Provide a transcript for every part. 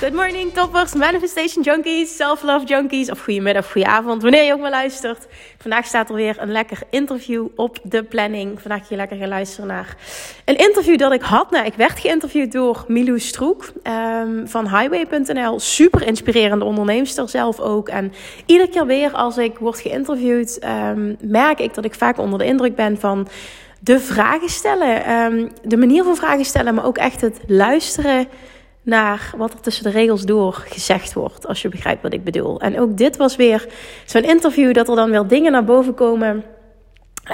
Good morning toppers, manifestation junkies, self-love junkies of goedemiddag, goedenavond, wanneer je ook maar luistert. Vandaag staat er weer een lekker interview op de planning. Vandaag je lekker gaan luisteren naar een interview dat ik had. Nou, ik werd geïnterviewd door Milou Stroek um, van Highway.nl. Super inspirerende onderneemster zelf ook. En iedere keer weer als ik word geïnterviewd, um, merk ik dat ik vaak onder de indruk ben van de vragen stellen. Um, de manier van vragen stellen, maar ook echt het luisteren naar wat er tussen de regels door gezegd wordt, als je begrijpt wat ik bedoel. En ook dit was weer zo'n interview dat er dan weer dingen naar boven komen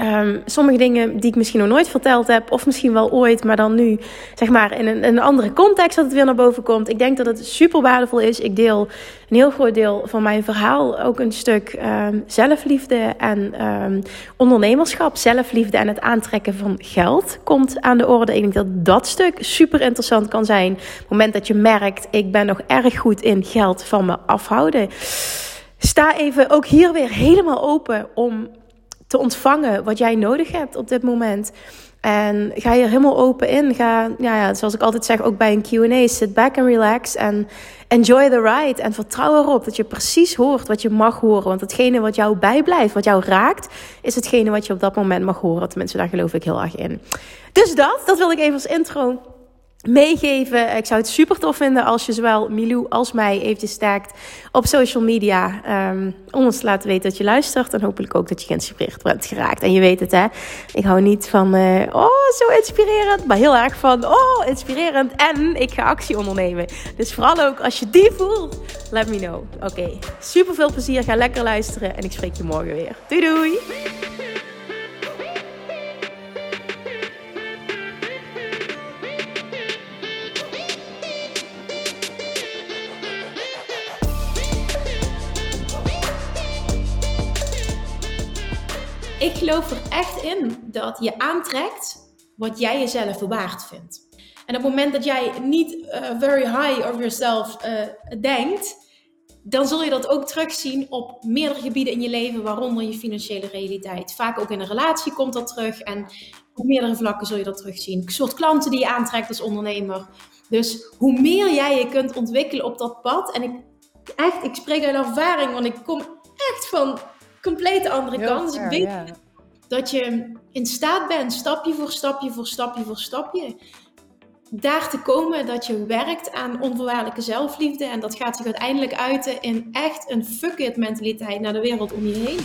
Um, sommige dingen die ik misschien nog nooit verteld heb, of misschien wel ooit, maar dan nu, zeg maar, in een, een, andere context dat het weer naar boven komt. Ik denk dat het super waardevol is. Ik deel een heel groot deel van mijn verhaal, ook een stuk um, zelfliefde en um, ondernemerschap. Zelfliefde en het aantrekken van geld komt aan de orde. Ik denk dat dat stuk super interessant kan zijn. Op het moment dat je merkt, ik ben nog erg goed in geld van me afhouden. Sta even ook hier weer helemaal open om te ontvangen wat jij nodig hebt op dit moment. En ga je helemaal open in. Ga, ja, ja, zoals ik altijd zeg, ook bij een QA, sit back and relax. En enjoy the ride. En vertrouw erop dat je precies hoort wat je mag horen. Want hetgene wat jou bijblijft, wat jou raakt, is hetgene wat je op dat moment mag horen. Tenminste, daar geloof ik heel erg in. Dus dat, dat wil ik even als intro meegeven. Ik zou het super tof vinden als je zowel Milou als mij eventjes sterkt op social media. Um, om ons te laten weten dat je luistert. En hopelijk ook dat je geïnspireerd bent geraakt. En je weet het hè. Ik hou niet van uh, oh zo inspirerend. Maar heel erg van oh inspirerend. En ik ga actie ondernemen. Dus vooral ook als je die voelt. Let me know. Oké. Super veel plezier. Ga lekker luisteren. En ik spreek je morgen weer. Doei doei. Ik geloof er echt in dat je aantrekt wat jij jezelf waard vindt. En op het moment dat jij niet uh, very high of yourself uh, denkt, dan zul je dat ook terugzien op meerdere gebieden in je leven, waaronder je financiële realiteit. Vaak ook in een relatie komt dat terug en op meerdere vlakken zul je dat terugzien. Een soort klanten die je aantrekt als ondernemer. Dus hoe meer jij je kunt ontwikkelen op dat pad, en ik, echt, ik spreek uit ervaring, want ik kom echt van compleet andere kant. Dus ik weet dat je in staat bent, stapje voor stapje voor stapje voor stapje, daar te komen dat je werkt aan onvoorwaardelijke zelfliefde. En dat gaat zich uiteindelijk uiten in echt een fuck it mentaliteit naar de wereld om je heen.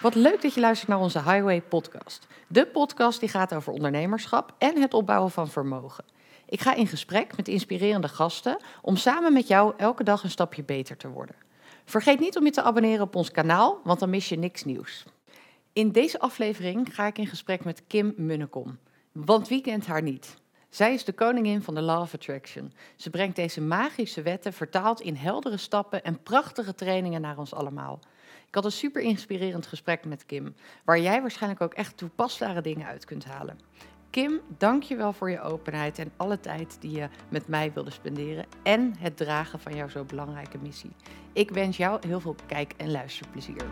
Wat leuk dat je luistert naar onze Highway podcast. De podcast die gaat over ondernemerschap en het opbouwen van vermogen. Ik ga in gesprek met inspirerende gasten om samen met jou elke dag een stapje beter te worden. Vergeet niet om je te abonneren op ons kanaal, want dan mis je niks nieuws. In deze aflevering ga ik in gesprek met Kim Munnekom. Want wie kent haar niet? Zij is de koningin van de Law of Attraction. Ze brengt deze magische wetten vertaald in heldere stappen en prachtige trainingen naar ons allemaal. Ik had een super inspirerend gesprek met Kim, waar jij waarschijnlijk ook echt toepasbare dingen uit kunt halen. Kim, dank je wel voor je openheid en alle tijd die je met mij wilde spenderen en het dragen van jouw zo belangrijke missie. Ik wens jou heel veel kijk- en luisterplezier.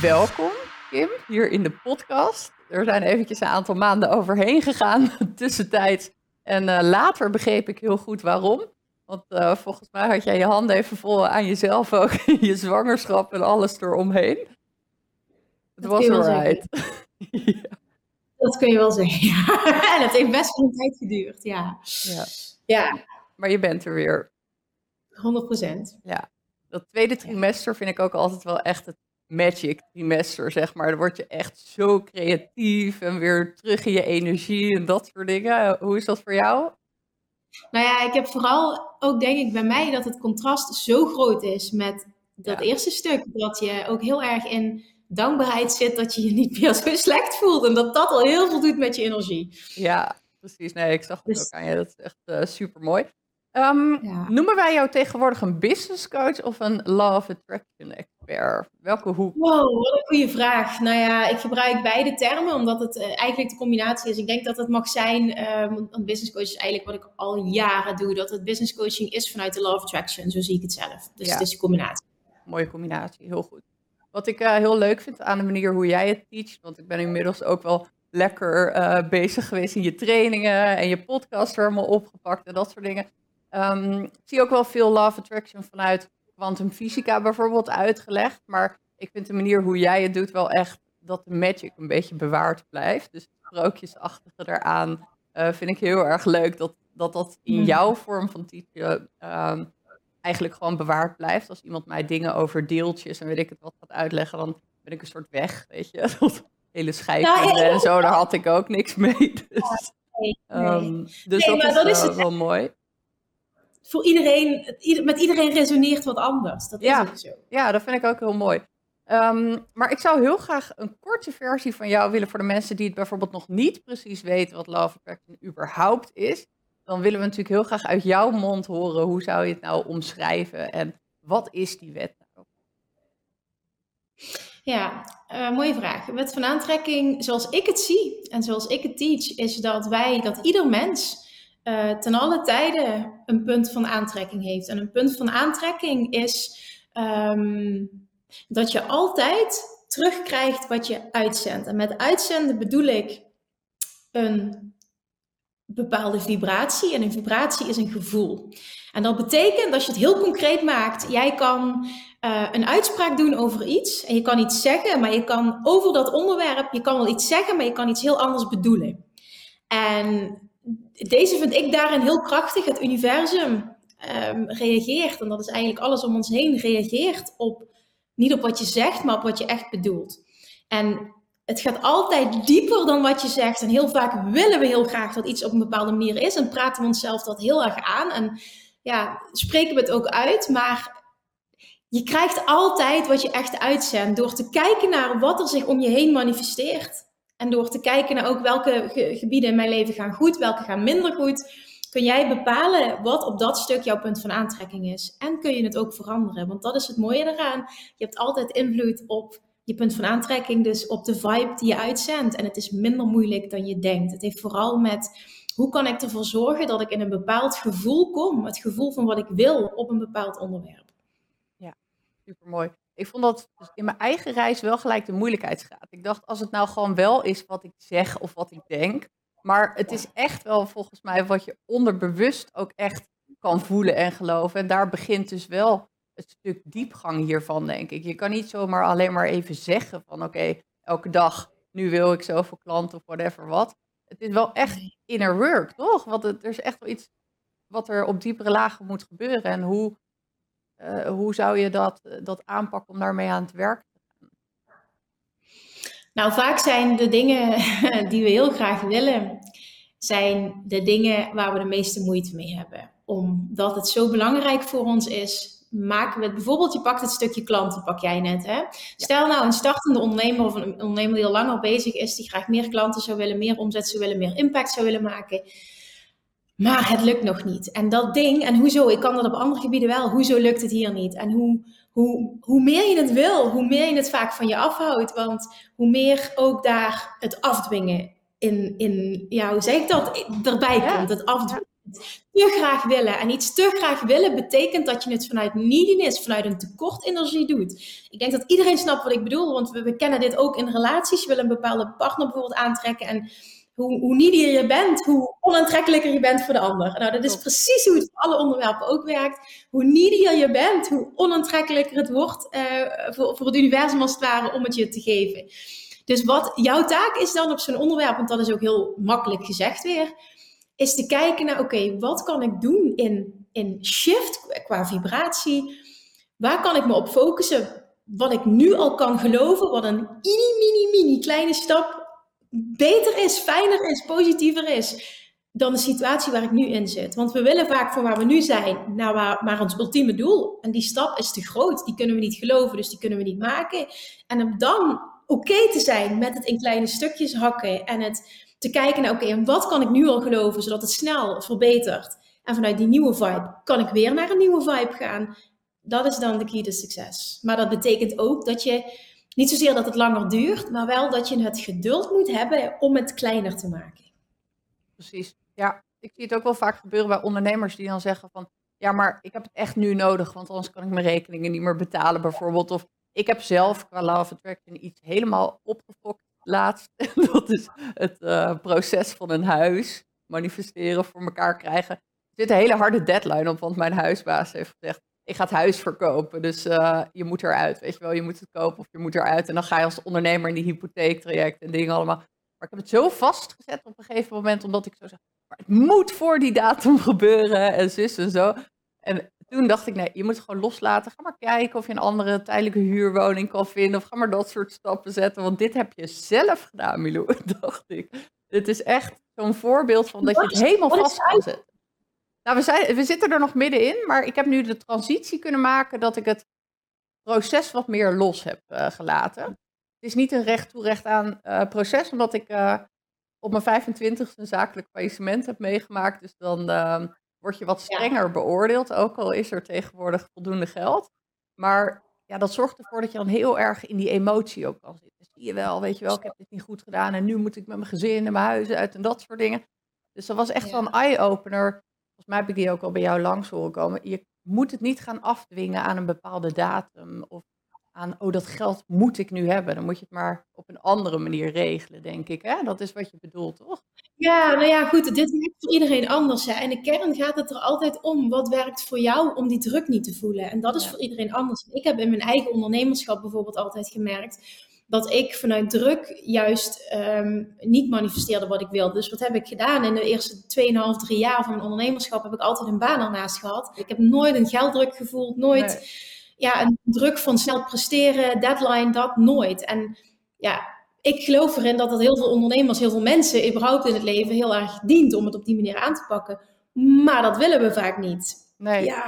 Welkom, Kim, hier in de podcast. Er zijn eventjes een aantal maanden overheen gegaan, tussentijd. En uh, later begreep ik heel goed waarom. Want uh, volgens mij had jij je handen even vol aan jezelf ook, je zwangerschap en alles eromheen. Het was alright. ja. Dat kun je wel zeggen, ja. En het heeft best wel een tijd geduurd, ja. ja. Ja. Maar je bent er weer. 100 procent. Ja. Dat tweede trimester vind ik ook altijd wel echt het magic trimester, zeg maar. Dan word je echt zo creatief en weer terug in je energie en dat soort dingen. Hoe is dat voor jou? Nou ja, ik heb vooral ook denk ik bij mij dat het contrast zo groot is met dat eerste stuk. Dat je ook heel erg in dankbaarheid zit dat je je niet meer zo slecht voelt. En dat dat al heel veel doet met je energie. Ja, precies. Nee, ik zag het dus... ook aan je. Dat is echt uh, super mooi. Um, Noemen wij jou tegenwoordig een business coach of een love attraction expert? Welke hoek? Wow, wat een goede vraag. Nou ja, ik gebruik beide termen omdat het uh, eigenlijk de combinatie is. Ik denk dat het mag zijn, um, een business coach is eigenlijk wat ik al jaren doe. Dat het business coaching is vanuit de love attraction. Zo zie ik het zelf. Dus het is een combinatie. Mooie combinatie, heel goed. Wat ik uh, heel leuk vind aan de manier hoe jij het teacht, want ik ben inmiddels ook wel lekker uh, bezig geweest in je trainingen en je podcast er helemaal opgepakt en dat soort dingen Um, ik zie ook wel veel love attraction vanuit kwantumfysica bijvoorbeeld uitgelegd. Maar ik vind de manier hoe jij het doet wel echt dat de magic een beetje bewaard blijft. Dus het sprookjesachtige eraan uh, vind ik heel erg leuk. Dat dat, dat in hmm. jouw vorm van teachen um, eigenlijk gewoon bewaard blijft. Als iemand mij dingen over deeltjes en weet ik het wat gaat uitleggen, dan ben ik een soort weg, weet je. Dat hele scheikunde en zo, daar had ik ook niks mee. Dus, nee, Um, dus nee, dat, is, dat is wel mooi voor iedereen, met iedereen resoneert wat anders. Dat ja. is zo. Ja, dat vind ik ook heel mooi. Um, maar ik zou heel graag een korte versie van jou willen voor de mensen die het bijvoorbeeld nog niet precies weten wat Love Attraction überhaupt is. Dan willen we natuurlijk heel graag uit jouw mond horen hoe zou je het nou omschrijven en wat is die wet nou? Ja, uh, mooie vraag. Wet van aantrekking, zoals ik het zie en zoals ik het teach, is dat wij, dat ieder mens uh, ten alle tijde een punt van aantrekking heeft. En een punt van aantrekking is um, dat je altijd terugkrijgt wat je uitzendt. En met uitzenden bedoel ik een bepaalde vibratie. En een vibratie is een gevoel. En dat betekent, als je het heel concreet maakt, jij kan uh, een uitspraak doen over iets. En je kan iets zeggen, maar je kan over dat onderwerp, je kan wel iets zeggen, maar je kan iets heel anders bedoelen. En deze vind ik daarin heel krachtig. Het universum um, reageert, en dat is eigenlijk alles om ons heen, reageert op niet op wat je zegt, maar op wat je echt bedoelt. En het gaat altijd dieper dan wat je zegt. En heel vaak willen we heel graag dat iets op een bepaalde manier is. En praten we onszelf dat heel erg aan. En ja, spreken we het ook uit. Maar je krijgt altijd wat je echt uitzendt. Door te kijken naar wat er zich om je heen manifesteert. En door te kijken naar ook welke gebieden in mijn leven gaan goed, welke gaan minder goed, kun jij bepalen wat op dat stuk jouw punt van aantrekking is. En kun je het ook veranderen. Want dat is het mooie eraan. Je hebt altijd invloed op je punt van aantrekking, dus op de vibe die je uitzendt. En het is minder moeilijk dan je denkt. Het heeft vooral met hoe kan ik ervoor zorgen dat ik in een bepaald gevoel kom, het gevoel van wat ik wil op een bepaald onderwerp. Ja, supermooi ik vond dat dus in mijn eigen reis wel gelijk de moeilijkheidsgraad. Ik dacht, als het nou gewoon wel is wat ik zeg of wat ik denk. Maar het is echt wel volgens mij wat je onderbewust ook echt kan voelen en geloven. En daar begint dus wel het stuk diepgang hiervan, denk ik. Je kan niet zomaar alleen maar even zeggen van oké, elke dag, nu wil ik zoveel klanten of whatever wat. Het is wel echt inner work, toch? Want het, er is echt wel iets wat er op diepere lagen moet gebeuren. En hoe uh, hoe zou je dat, eh, dat aanpakken om daarmee aan het werk te gaan? Nou, vaak zijn de dingen die we heel graag willen, zijn de dingen waar we de meeste moeite mee hebben. Omdat het zo belangrijk voor ons is, maken we bijvoorbeeld, je pakt het stukje klanten, pak jij net. Hè? Stel nou een startende ondernemer of een ondernemer die al langer bezig is, die graag meer klanten zou willen, meer omzet zou willen, meer impact zou willen maken maar het lukt nog niet. En dat ding, en hoezo, ik kan dat op andere gebieden wel, hoezo lukt het hier niet? En hoe, hoe, hoe meer je het wil, hoe meer je het vaak van je afhoudt. Want hoe meer ook daar het afdwingen in, in ja, hoe zeg ik dat, erbij komt, het afdwingen. Te graag willen. En iets te graag willen betekent dat je het vanuit neediness, vanuit een tekort energie doet. Ik denk dat iedereen snapt wat ik bedoel, want we, we kennen dit ook in relaties. Je wil een bepaalde partner bijvoorbeeld aantrekken en hoe, hoe needier je bent, hoe onaantrekkelijker je bent voor de ander. Nou, dat is precies hoe het voor alle onderwerpen ook werkt. Hoe needier je bent, hoe onaantrekkelijker het wordt uh, voor, voor het universum als het ware om het je te geven. Dus wat jouw taak is dan op zo'n onderwerp, want dat is ook heel makkelijk gezegd weer, is te kijken naar, oké, wat kan ik doen in, in shift qua vibratie? Waar kan ik me op focussen? wat ik nu al kan geloven, wat een mini, mini, mini kleine stap beter is, fijner is, positiever is dan de situatie waar ik nu in zit. Want we willen vaak van waar we nu zijn naar waar, ons ultieme doel. En die stap is te groot, die kunnen we niet geloven, dus die kunnen we niet maken. En om dan oké te zijn met het in kleine stukjes hakken en het te kijken naar, oké, en wat kan ik nu al geloven, zodat het snel verbetert. En vanuit die nieuwe vibe kan ik weer naar een nieuwe vibe gaan. Dat is dan de key to succes. Maar dat betekent ook dat je niet zozeer dat het langer duurt, maar wel dat je het geduld moet hebben om het kleiner te maken. Precies. Ja, ik zie het ook wel vaak gebeuren bij ondernemers die dan zeggen van, ja, maar ik heb het echt nu nodig, want anders kan ik mijn rekeningen niet meer betalen bijvoorbeeld. Of ik heb zelf qua Love Attraction iets helemaal opgefokt laatst. dat is het uh, proces van een huis manifesteren, voor elkaar krijgen. Er zit een hele harde deadline op, want mijn huisbaas heeft gezegd, ik ga het huis verkopen, dus uh, je moet eruit, weet je wel. Je moet het kopen of je moet eruit. En dan ga je als ondernemer in die hypotheektraject en dingen allemaal. Maar ik heb het zo vastgezet op een gegeven moment, omdat ik zo zeg, maar het moet voor die datum gebeuren en zus en zo. En toen dacht ik, nee, je moet het gewoon loslaten. Ga maar kijken of je een andere tijdelijke huurwoning kan vinden. Of ga maar dat soort stappen zetten. Want dit heb je zelf gedaan, Milou, dacht ik. Dit is echt zo'n voorbeeld van dat je het helemaal vast kan zetten. Nou, we, zijn, we zitten er nog middenin, maar ik heb nu de transitie kunnen maken dat ik het proces wat meer los heb uh, gelaten. Het is niet een recht toe recht aan uh, proces, omdat ik uh, op mijn 25ste een zakelijk faillissement heb meegemaakt. Dus dan ehm, word je wat strenger ja. beoordeeld, ook al is er tegenwoordig voldoende geld. Maar ja, dat zorgt ervoor dat je dan heel erg in die emotie ook kan zitten. Zie je wel, weet je wel, ik heb dit niet goed gedaan en nu moet ik met mijn gezin en mijn huis uit en dat soort dingen. Dus dat was echt ja. wel een eye-opener volgens mij heb ik die ook al bij jou langs horen komen. Je moet het niet gaan afdwingen aan een bepaalde datum. Of aan, oh, dat geld moet ik nu hebben. Dan moet je het maar op een andere manier regelen, denk ik. Hè? Dat is wat je bedoelt, toch? Ja, nou ja, goed. Dit werkt voor iedereen anders. Hè? In de kern gaat het er altijd om. Wat werkt voor jou om die druk niet te voelen? En dat is ja. voor iedereen anders. Ik heb in mijn eigen ondernemerschap bijvoorbeeld altijd gemerkt dat ik vanuit druk juist um, niet manifesteerde wat ik wilde. Dus wat heb ik gedaan? In de eerste 2,5, 3 jaar van mijn ondernemerschap heb ik altijd een baan ernaast gehad. Ik heb nooit een gelddruk gevoeld, nooit nee. ja, een druk van snel presteren, deadline, dat nooit. En ja, ik geloof erin dat het heel veel ondernemers, heel veel mensen überhaupt in het leven heel erg dient om het op die manier aan te pakken. Maar dat willen we vaak niet. Nee. Ja.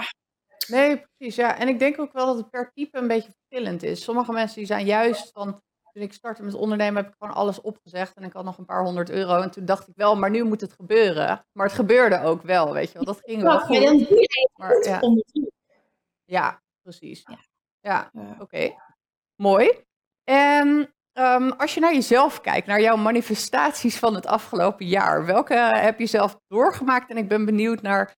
Nee, precies. Ja. En ik denk ook wel dat het per type een beetje verschillend is. Sommige mensen die zijn juist van toen ik startte met ondernemen heb ik gewoon alles opgezegd en ik had nog een paar honderd euro. En toen dacht ik wel, maar nu moet het gebeuren. Maar het gebeurde ook wel, weet je wel. Dat ging wel goed. Dan maar, ja. ja, precies. Ja, ja. ja. oké. Okay. Mooi. En um, als je naar jezelf kijkt, naar jouw manifestaties van het afgelopen jaar. Welke heb je zelf doorgemaakt? En ik ben benieuwd naar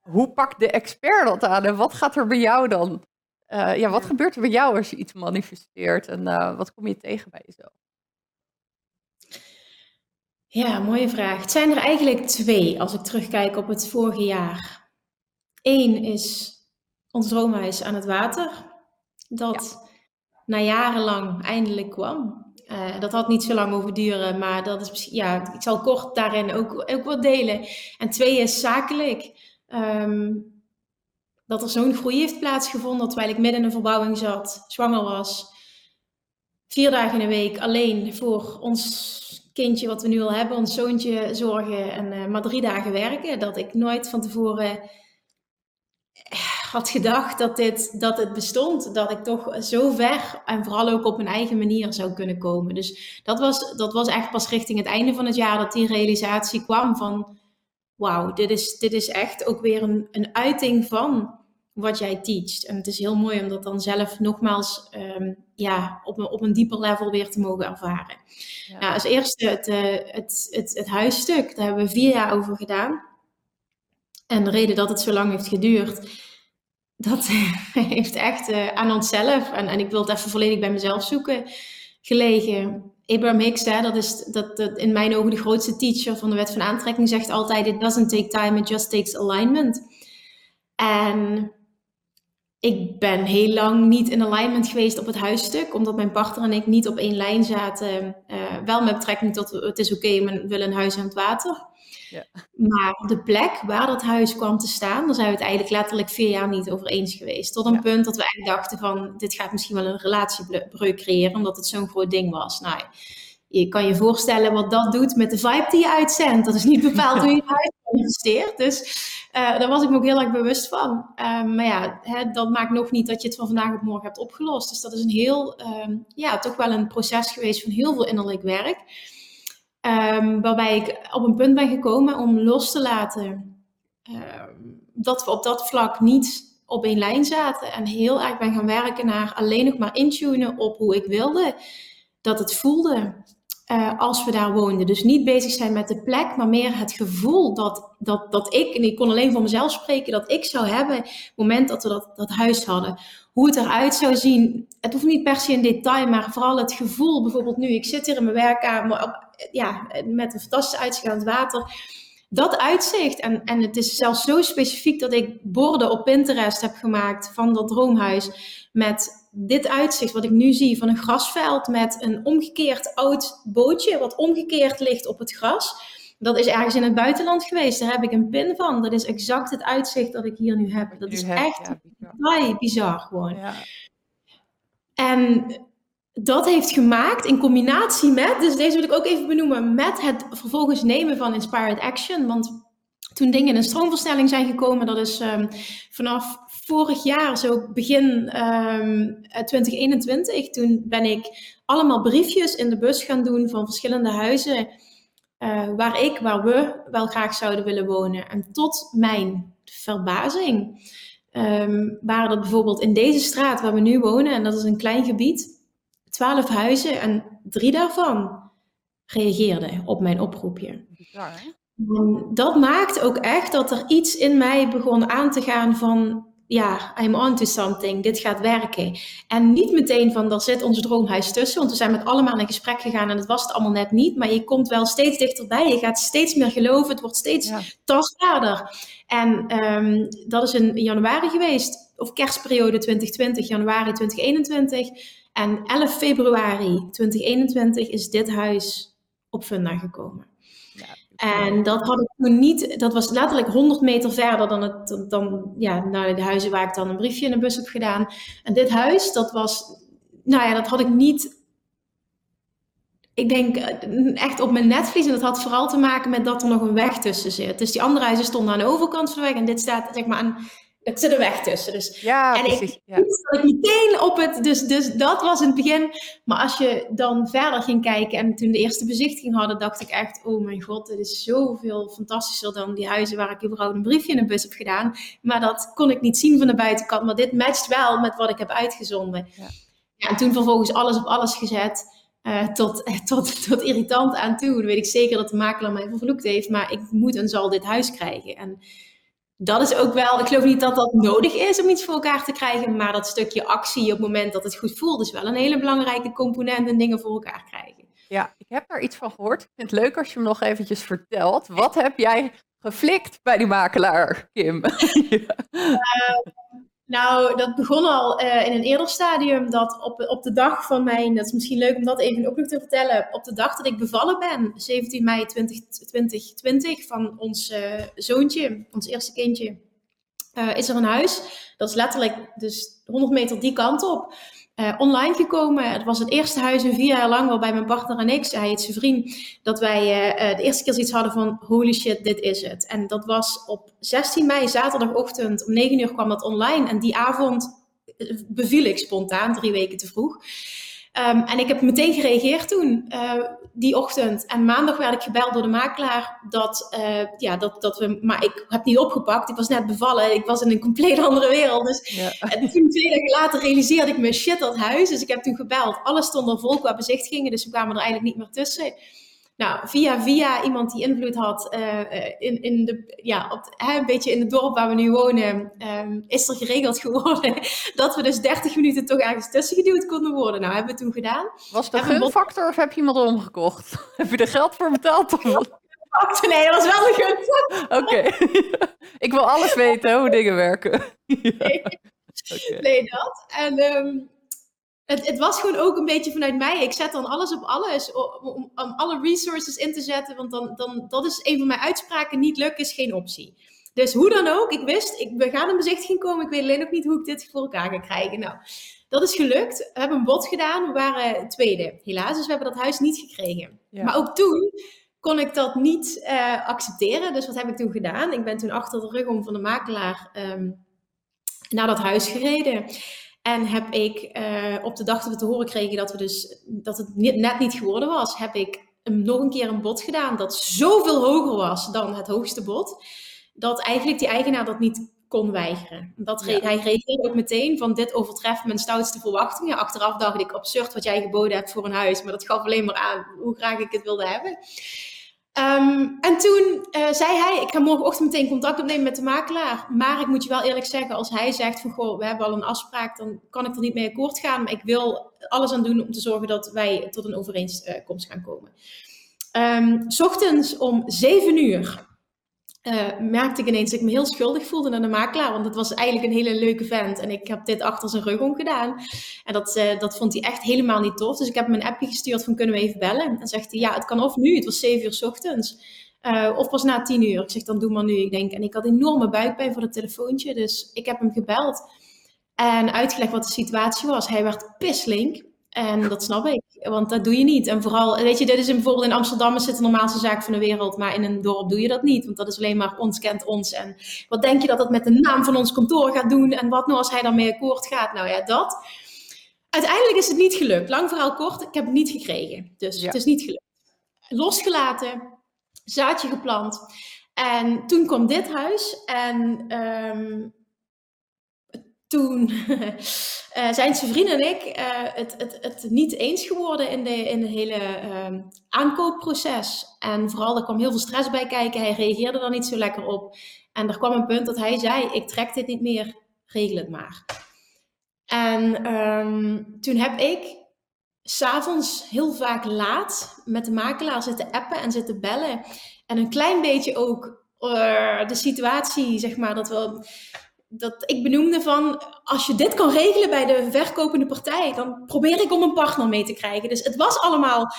hoe pakt de expert dat aan? En wat gaat er bij jou dan uh, ja, wat gebeurt er bij jou als je iets manifesteert en uh, wat kom je tegen bij jezelf? Ja, mooie vraag. Het zijn er eigenlijk twee als ik terugkijk op het vorige jaar. Eén is ons droomhuis aan het water, dat. Na jarenlang eindelijk kwam. Uh, dat had niet zo lang over duren, maar dat is, ja, ik zal kort daarin ook, ook wat delen. En twee is zakelijk. Um, dat er zo'n groei heeft plaatsgevonden. Terwijl ik midden in een verbouwing zat, zwanger was. Vier dagen in de week alleen voor ons kindje wat we nu al hebben, ons zoontje zorgen. En uh, maar drie dagen werken. Dat ik nooit van tevoren had gedacht dat dit, dat het bestond. Dat ik toch zo ver en vooral ook op mijn eigen manier zou kunnen komen. Dus dat was, dat was echt pas richting het einde van het jaar dat die realisatie kwam van wauw, dit is, dit is echt ook weer een, een uiting van wat jij teacht. En het is heel mooi om dat dan zelf nogmaals um, ja, op, een, op een dieper level weer te mogen ervaren. Ja. Nou, als eerste het, uh, het, het, het huisstuk, daar hebben we vier jaar over gedaan. En de reden dat het zo lang heeft geduurd, dat heeft echt uh, aan onszelf, en, en ik wil het even volledig bij mezelf zoeken, gelegen. Abraham Hicks, hè, dat is dat, in mijn ogen de grootste teacher van de wet van aantrekking, zegt altijd: It doesn't take time, it just takes alignment. En ik ben heel lang niet in alignment geweest op het huisstuk, omdat mijn partner en ik niet op één lijn zaten. Uh, wel met betrekking tot het is oké, we willen een huis aan het water. Ja. Maar de plek waar dat huis kwam te staan, daar zijn we het eigenlijk letterlijk vier jaar niet over eens geweest. Tot een punt dat we eigenlijk dachten van, dit gaat misschien wel een relatiebreuk creëren, omdat het zo'n groot ding was. Nou, je kan je voorstellen wat dat doet met de vibe die je uitzendt. Dat is niet bepaald hoe je huis investeert. Dus uh, daar was ik me ook heel erg bewust van. Um, maar ja, hè, dat maakt nog niet dat je het van vandaag op morgen hebt opgelost. Dus dat is een heel, um, ja, toch wel een proces geweest van heel veel innerlijk werk. Um, waarbij ik op een punt ben gekomen om los te laten dat we op dat vlak niet op één lijn zaten. En heel erg ben gaan werken naar alleen nog maar intunen op hoe ik wilde dat het voelde. Uh, als we daar woonden. Dus niet bezig zijn met de plek, maar meer het gevoel dat, dat, dat ik, en ik kon alleen voor mezelf spreken, dat ik zou hebben, op het moment dat we dat, dat huis hadden. Hoe het eruit zou zien. Het hoeft niet per se in detail, maar vooral het gevoel. Bijvoorbeeld nu, ik zit hier in mijn werkkamer, ja, met een fantastisch uitzicht aan het water. Dat uitzicht, en, en het is zelfs zo specifiek dat ik borden op Pinterest heb gemaakt van dat droomhuis. Met dit uitzicht wat ik nu zie van een grasveld met een omgekeerd oud bootje wat omgekeerd ligt op het gras. Dat is ergens in het buitenland geweest. Daar heb ik een pin van. Dat is exact het uitzicht dat ik hier nu heb. Dat is echt ja, bizar. gewoon. Ja. En dat heeft gemaakt in combinatie met, dus deze wil ik ook even benoemen, met het vervolgens nemen van Inspired Action. Want toen dingen in een stroomversnelling zijn gekomen, dat is um, vanaf vorig jaar, zo begin um, ehm, 2021, toen ben ik allemaal briefjes in de bus gaan doen van verschillende huizen uh, waar ik, waar we wel graag zouden willen wonen. En tot mijn verbazing um, waren dat bijvoorbeeld in deze straat waar we nu wonen, en dat is een klein gebied, twaalf huizen en drie daarvan reageerden op mijn oproepje. Ja, dat maakt ook echt dat er iets in mij begon aan te gaan van ja, I'm on to something, dit gaat werken. En niet meteen van, daar zit ons droomhuis tussen, want we zijn met allemaal in gesprek gegaan en het was het allemaal net niet, maar je komt wel steeds dichterbij, je gaat steeds meer geloven, het wordt steeds tastbaarder. En um, dat is in januari geweest, of kerstperiode 2020, januari 2021. En 11 februari 2021 is dit huis op funda gekomen. En dat had ik toen niet, dat was letterlijk 100 meter verder dan, het, dan ja, naar de huizen waar ik dan een briefje in de bus heb gedaan. En dit huis, dat was, nou ja, dat had ik niet, ik denk eh, echt op mijn netvlies. En dat had vooral te maken met dat er nog een weg tussen zit. Dus die andere huizen stonden aan de overkant van de weg en dit staat zeg maar aan het zit er weg tussen. Dus, ja, en precies. Ik, ja. ik meteen op het, dus, dus dat was in het begin. Maar als je dan verder ging kijken en toen de eerste bezichtiging hadden, dacht ik echt, oh mijn god, dit is zoveel fantastischer dan die huizen waar ik überhaupt een briefje in de bus heb gedaan. Maar dat kon ik niet zien van de buitenkant. Maar dit matcht wel met wat ik heb uitgezonden. Ja. ja en toen vervolgens alles op alles gezet. Uh, tot, tot, tot irritant aan toe. Dan weet ik zeker dat de makelaar mij vervloekt heeft. Maar ik moet en zal dit huis krijgen. En dat is ook wel, ik geloof niet dat dat nodig is om iets voor elkaar te krijgen, maar dat stukje actie op het moment dat het goed voelt, is wel een hele belangrijke component in dingen voor elkaar krijgen. Ja, ik heb daar iets van gehoord. Ik vind het leuk als je hem nog eventjes vertelt. Wat heb jij geflikt bij die makelaar, Kim? ja. uh, nou, dat begon al uh, in een eerder stadium. Dat op, op de dag van mijn, dat is misschien leuk om dat even ook nog te vertellen. Op de dag dat ik bevallen ben, 17 mei 2020, van ons uh, zoontje, ons eerste kindje, uh, is er een huis. Dat is letterlijk dus 100 meter die kant op uh, online gekomen. Het was het eerste huis in vier jaar lang waarbij mijn partner en ik, hij heet zijn vriend, dat wij uh, de eerste keer zoiets hadden van holy shit, dit is het. En dat was op 16 mei, zaterdagochtend, om 9 uur kwam dat online. En die avond beviel ik spontaan, drie weken te vroeg. Um, en ik heb meteen gereageerd toen, die ochtend. En maandag werd ik gebeld door de makelaar dat, uh, ja, dat, dat we, maar ik heb niet opgepakt. Ik was net bevallen. Ik was in een compleet andere wereld. Dus ja. en toen twee dagen later realiseerde ik me shit dat huis. Dus ik heb toen gebeld. Alles stond er vol qua bezichtigingen. Dus we kwamen er eigenlijk niet meer tussen. Nou, via via iemand die invloed had uh, in, in de, ja, op, hè, een beetje in het dorp waar we nu wonen, um, is er geregeld geworden dat we dus 30 minuten toch ergens tussen geduwd konden worden. Nou, hebben we toen gedaan. Was dat een gunfactor of heb je iemand omgekocht? heb je er geld voor betaald? Of? Nee, dat was wel een gunfactor. Oké. Ik wil alles weten, hoe dingen werken. nee. Nee, dat. En ehm, het, het, was gewoon ook een beetje vanuit mij. Ik zet dan alles op alles om, om, om, alle resources in te zetten. Want dan, dan, dat is een van mijn uitspraken. Niet lukken is geen optie. Dus hoe dan ook, ik wist, ik, we gaan een bezichtiging komen. Ik weet alleen nog niet hoe ik dit voor elkaar ga krijgen. Nou, dat is gelukt. We hebben een bod gedaan. We waren tweede, helaas. Dus we hebben dat huis niet gekregen. Maar ook toen kon ik dat niet uh, accepteren. Dus wat heb ik toen gedaan? Ik ben toen achter de rug om van de makelaar um, naar dat huis gereden. En heb ik uh, op de dag dat we te horen kregen dat, we dus, dat het net niet geworden was, heb ik nog een keer een bod gedaan dat zoveel hoger was dan het hoogste bod. Dat eigenlijk die eigenaar dat niet kon weigeren. Dat Hij reageerde ook meteen van dit overtreft mijn stoutste verwachtingen. Achteraf dacht ik absurd wat jij geboden hebt voor een huis. Maar dat gaf alleen maar aan hoe graag ik het wilde hebben. Um, en toen uh, zei hij, ik ga morgenochtend meteen contact opnemen met de makelaar. Maar ik moet je wel eerlijk zeggen, als hij zegt van, goh, we hebben al een afspraak, dan kan ik er niet mee akkoord gaan. Maar ik wil alles aan doen om te zorgen dat wij tot een overeenkomst gaan komen. Um, ochtends om 7 uur uh, merkte ik ineens dat ik me heel schuldig voelde naar de makelaar. Want het was eigenlijk een hele leuke vent. En ik heb dit achter zijn rug om gedaan. En dat, uh, dat vond hij echt helemaal niet tof. Dus ik heb hem een appje gestuurd van kunnen we even bellen? En zegt hij ja, het kan of nu. Het was 7 uur s ochtends. Uh, of pas na 10 uur. Ik zeg dan doe maar nu. Ik denk, en ik had enorme buikpijn voor het telefoontje. Dus ik heb hem gebeld. En uitgelegd wat de situatie was. Hij werd pislink. En dat snap ik, want dat doe je niet. En vooral, weet je, dit is in, bijvoorbeeld in Amsterdam is het de normaalste zaak van de wereld, maar in een dorp doe je dat niet, want dat is alleen maar ons kent ons. En wat denk je dat dat met de naam van ons kantoor gaat doen en wat nou als hij daarmee akkoord gaat? Nou ja, dat. Uiteindelijk is het niet gelukt. Lang verhaal kort, ik heb het niet gekregen. Dus het is niet gelukt. Losgelaten, zaadje geplant. En toen kwam dit huis en um, toen uh, zijn zijn vriend en ik uh, het, het, het niet eens geworden in de, in het hele uh, aankoopproces. En vooral, er kwam heel veel stress bij kijken. Hij reageerde er niet zo lekker op. En er kwam een punt dat hij zei, ik trek dit niet meer, regel het maar. En um, toen heb ik s'avonds heel vaak laat met de makelaar zitten appen en zitten bellen. En een klein beetje ook uh, de situatie, zeg maar, dat we dat ik benoemde van, als je dit kan regelen bij de verkopende partij, dan probeer ik om een partner mee te krijgen. Dus het was allemaal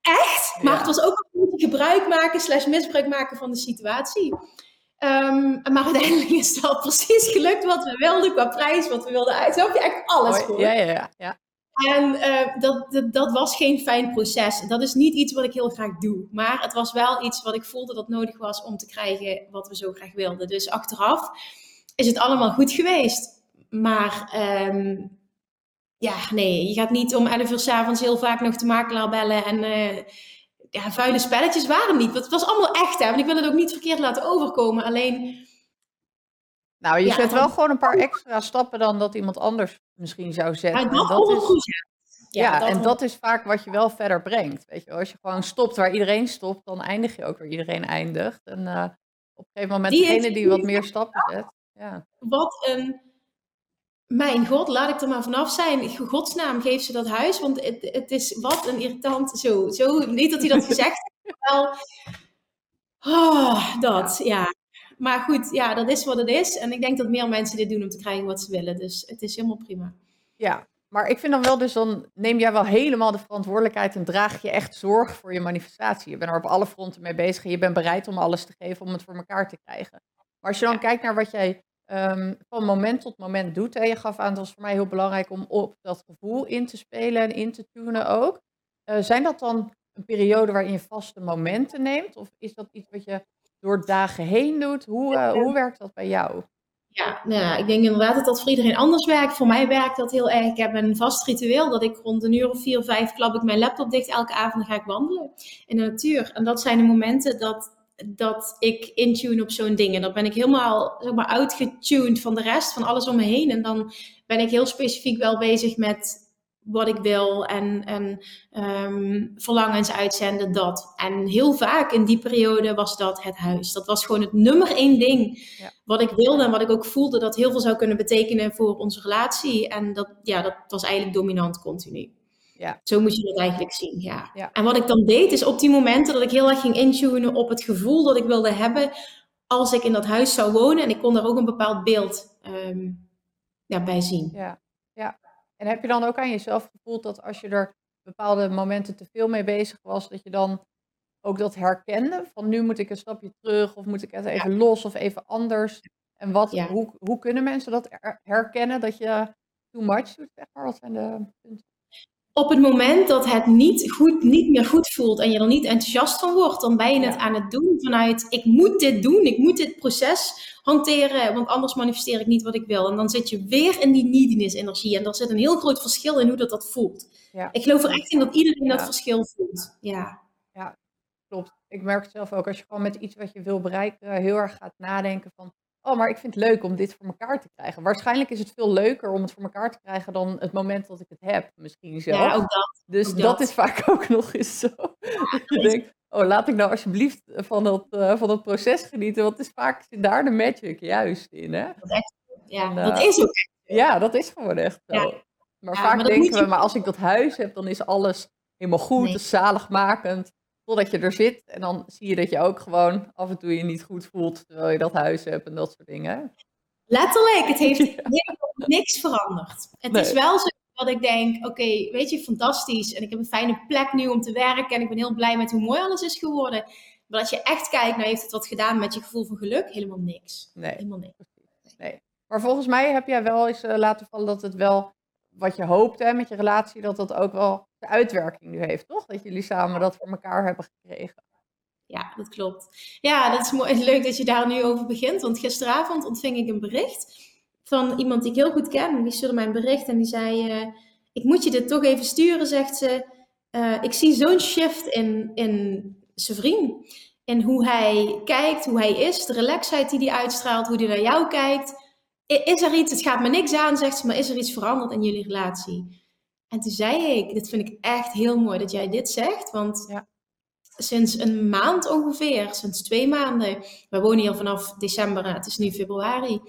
echt, maar het was ook een beetje gebruik maken slash misbruik maken van de situatie. Um, maar uiteindelijk is het wel precies gelukt wat we wilden qua prijs, wat we wilden uit. Zo heb je echt alles voor. Ja, ja, ja. ja. En uh, dat, dat, dat, was geen fijn proces. Dat is niet iets wat ik heel graag doe. Maar het was wel iets wat ik voelde dat nodig was om te krijgen wat we zo graag wilden. Dus achteraf is het allemaal goed geweest. Maar um, ja, nee, je gaat niet om 11 uur s'avonds heel vaak nog de makelaar bellen. En uh, ja, vuile spelletjes waren niet. Het was allemaal echt, hè. Want ik wil het ook niet verkeerd laten overkomen. Alleen... Nou, je ja, zet wel gewoon een paar extra stappen dan dat iemand anders misschien zou zetten. Ja, dat, dat is goed, ja. ja dat en dat is vaak wat je wel verder brengt. Weet je, als je gewoon stopt waar iedereen stopt, dan eindig je ook waar iedereen eindigt. En uh, op een gegeven moment degene die wat meer stappen zet. Ja. Wat een. Mijn god, laat ik er maar vanaf zijn. In godsnaam, geef ze dat huis. Want het, het is wat een irritant. Zo, zo, niet dat hij dat gezegd heeft, wel. Oh, dat, ja. Maar goed, ja, dat is wat het is. En ik denk dat meer mensen dit doen om te krijgen wat ze willen. Dus het is helemaal prima. Ja, maar ik vind dan wel, dus dan neem jij wel helemaal de verantwoordelijkheid en draag je echt zorg voor je manifestatie. Je bent er op alle fronten mee bezig en je bent bereid om alles te geven om het voor elkaar te krijgen. Maar als je dan kijkt naar wat jij um, van moment tot moment doet. En je gaf aan, het was voor mij heel belangrijk om op dat gevoel in te spelen en in te tunen ook. Uh, zijn dat dan een periode waarin je vaste momenten neemt? Of is dat iets wat je door dagen heen doet? Hoe, uh, hoe werkt dat bij jou? Ja, nou ja, ik denk inderdaad dat dat voor iedereen anders werkt. Voor mij werkt dat heel erg. Ik heb een vast ritueel dat ik rond een uur of vier, vijf klap ik mijn laptop dicht. Elke avond ga ik wandelen in de natuur. En dat zijn de momenten dat dat ik intune op zo'n ding. En dan ben ik helemaal zeg maar, outgetuned van de rest, van alles om me heen. En dan ben ik heel specifiek wel bezig met wat ik wil en, en um, verlangens uitzenden, dat. En heel vaak in die periode was dat het huis. Dat was gewoon het nummer één ding ja. wat ik wilde en wat ik ook voelde dat heel veel zou kunnen betekenen voor onze relatie. En dat, ja, dat was eigenlijk dominant continu. Ja. Zo moet je dat eigenlijk zien, ja. ja. En wat ik dan deed, is op die momenten dat ik heel erg ging intunen op het gevoel dat ik wilde hebben als ik in dat huis zou wonen. En ik kon daar ook een bepaald beeld um, ja, bij zien. Ja, ja. En heb je dan ook aan jezelf gevoeld dat als je er bepaalde momenten te veel mee bezig was, dat je dan ook dat herkende? Van nu moet ik een stapje terug of moet ik het even los of even anders? En wat, hoe, hoe kunnen mensen dat herkennen dat je too much doet, zeg maar? Wat zijn de punten? Op het moment dat het niet, goed, niet meer goed voelt en je er niet enthousiast van wordt, dan ben je het aan het doen vanuit ik moet dit doen, ik moet dit proces hanteren, want anders manifesteer ik niet wat ik wil. En dan zit je weer in die neediness energie en er zit een heel groot verschil in hoe dat, dat voelt. Ja. Ik geloof er echt in dat iedereen dat verschil voelt. Ja. ja, klopt. Ik merk zelf ook, als je gewoon met iets wat je wil bereiken heel erg gaat nadenken van oh, maar ik vind het leuk om dit voor elkaar te krijgen. Waarschijnlijk is het veel leuker om het voor elkaar te krijgen dan het moment dat ik het heb, misschien zo. Ja, ook dat. Dus dat. is vaak ook nog eens zo. dat je denkt, oh, laat ik nou alsjeblieft van dat, uh, van dat proces genieten, want het is vaak daar de magic juist in, hè? Dat echt, ja, dat is ook echt. Ja, dat is gewoon echt zo. Maar vaak denken we, maar als ik dat huis heb, dan is alles helemaal goed, nee. is zaligmakend. Totdat je er zit en dan zie je dat je ook gewoon af en toe je niet goed voelt terwijl je dat huis hebt en dat soort dingen. Letterlijk, het heeft helemaal niks veranderd. Het is wel zo dat ik denk, oké, weet je, fantastisch. En ik heb een fijne plek nu om te werken en ik ben heel blij met hoe mooi alles is geworden. Maar als je echt kijkt, nou heeft het wat gedaan met je gevoel van geluk? Helemaal niks. Nee. Helemaal niks. Nee. Maar volgens mij heb jij wel eens uh, laten vallen dat het wel wat je hoopte met je relatie, dat dat ook wel de uitwerking nu heeft, toch? Dat jullie samen dat voor elkaar hebben gekregen. Ja, dat klopt. Ja, dat is mooi. Leuk dat je daar nu over begint. Want gisteravond ontving ik een bericht van iemand die ik heel goed ken. Die stuurde mij een bericht en die zei: uh, Ik moet je dit toch even sturen, zegt ze. Uh, ik zie zo'n shift in, in zijn vriend. In hoe hij kijkt, hoe hij is, de relaxheid die hij uitstraalt, hoe hij naar jou kijkt. Is er iets, het gaat me niks aan, zegt ze, maar is er iets veranderd in jullie relatie? En toen zei ik, dit vind ik echt heel mooi dat jij dit zegt, want ja. sinds een maand ongeveer, sinds twee maanden, we wonen hier vanaf december, het is nu februari,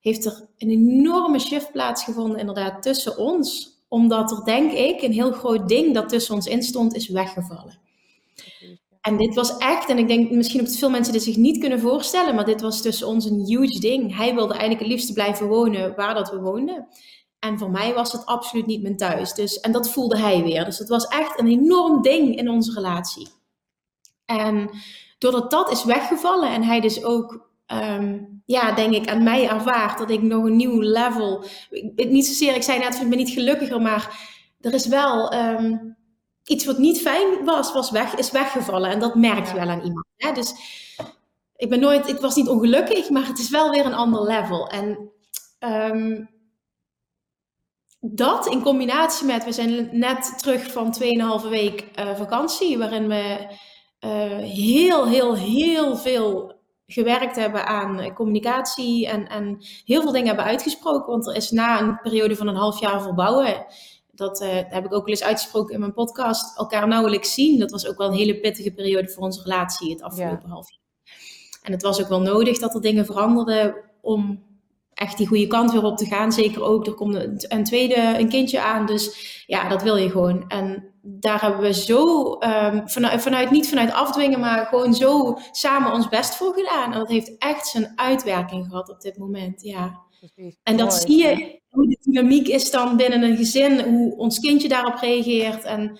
heeft er een enorme shift plaatsgevonden inderdaad tussen ons, omdat er denk ik een heel groot ding dat tussen ons instond is weggevallen. En dit was echt, en ik denk misschien dat veel mensen dit zich niet kunnen voorstellen, maar dit was tussen ons een huge ding. Hij wilde eigenlijk het liefst blijven wonen waar dat we woonden. En voor mij was het absoluut niet mijn thuis. Dus, en dat voelde hij weer. Dus het was echt een enorm ding in onze relatie. En doordat dat is weggevallen en hij dus ook, ehm, ja, denk ik, aan mij ervaart dat ik nog een nieuw level. Niet zozeer, ik zei net, ik ben niet gelukkiger, maar er is wel ehm, iets wat niet fijn was, was weg, is weggevallen. En dat merk je wel aan iemand. Hè? Dus ik ben nooit, ik was niet ongelukkig, maar het is wel weer een ander level. En um, dat in combinatie met, we zijn net terug van 2,5 week uh, vakantie, waarin we uh, heel, heel, heel veel gewerkt hebben aan communicatie en, en heel veel dingen hebben uitgesproken. Want er is na een periode van een half jaar verbouwen, dat uh, heb ik ook wel eens uitgesproken in mijn podcast, elkaar nauwelijks zien. Dat was ook wel een hele pittige periode voor onze relatie het afgelopen half jaar. En het was ook wel nodig dat er dingen veranderden om echt die goede kant weer op te gaan. Zeker ook, er komt een tweede een kindje aan. Dus ja, dat wil je gewoon. En daar hebben we zo, um, vanuit, vanuit, niet vanuit afdwingen, maar gewoon zo samen ons best voor gedaan. En dat heeft echt zijn uitwerking gehad op dit moment. Ja. En dat zie je, hoe de dynamiek is dan binnen een gezin, hoe ons kindje daarop reageert. En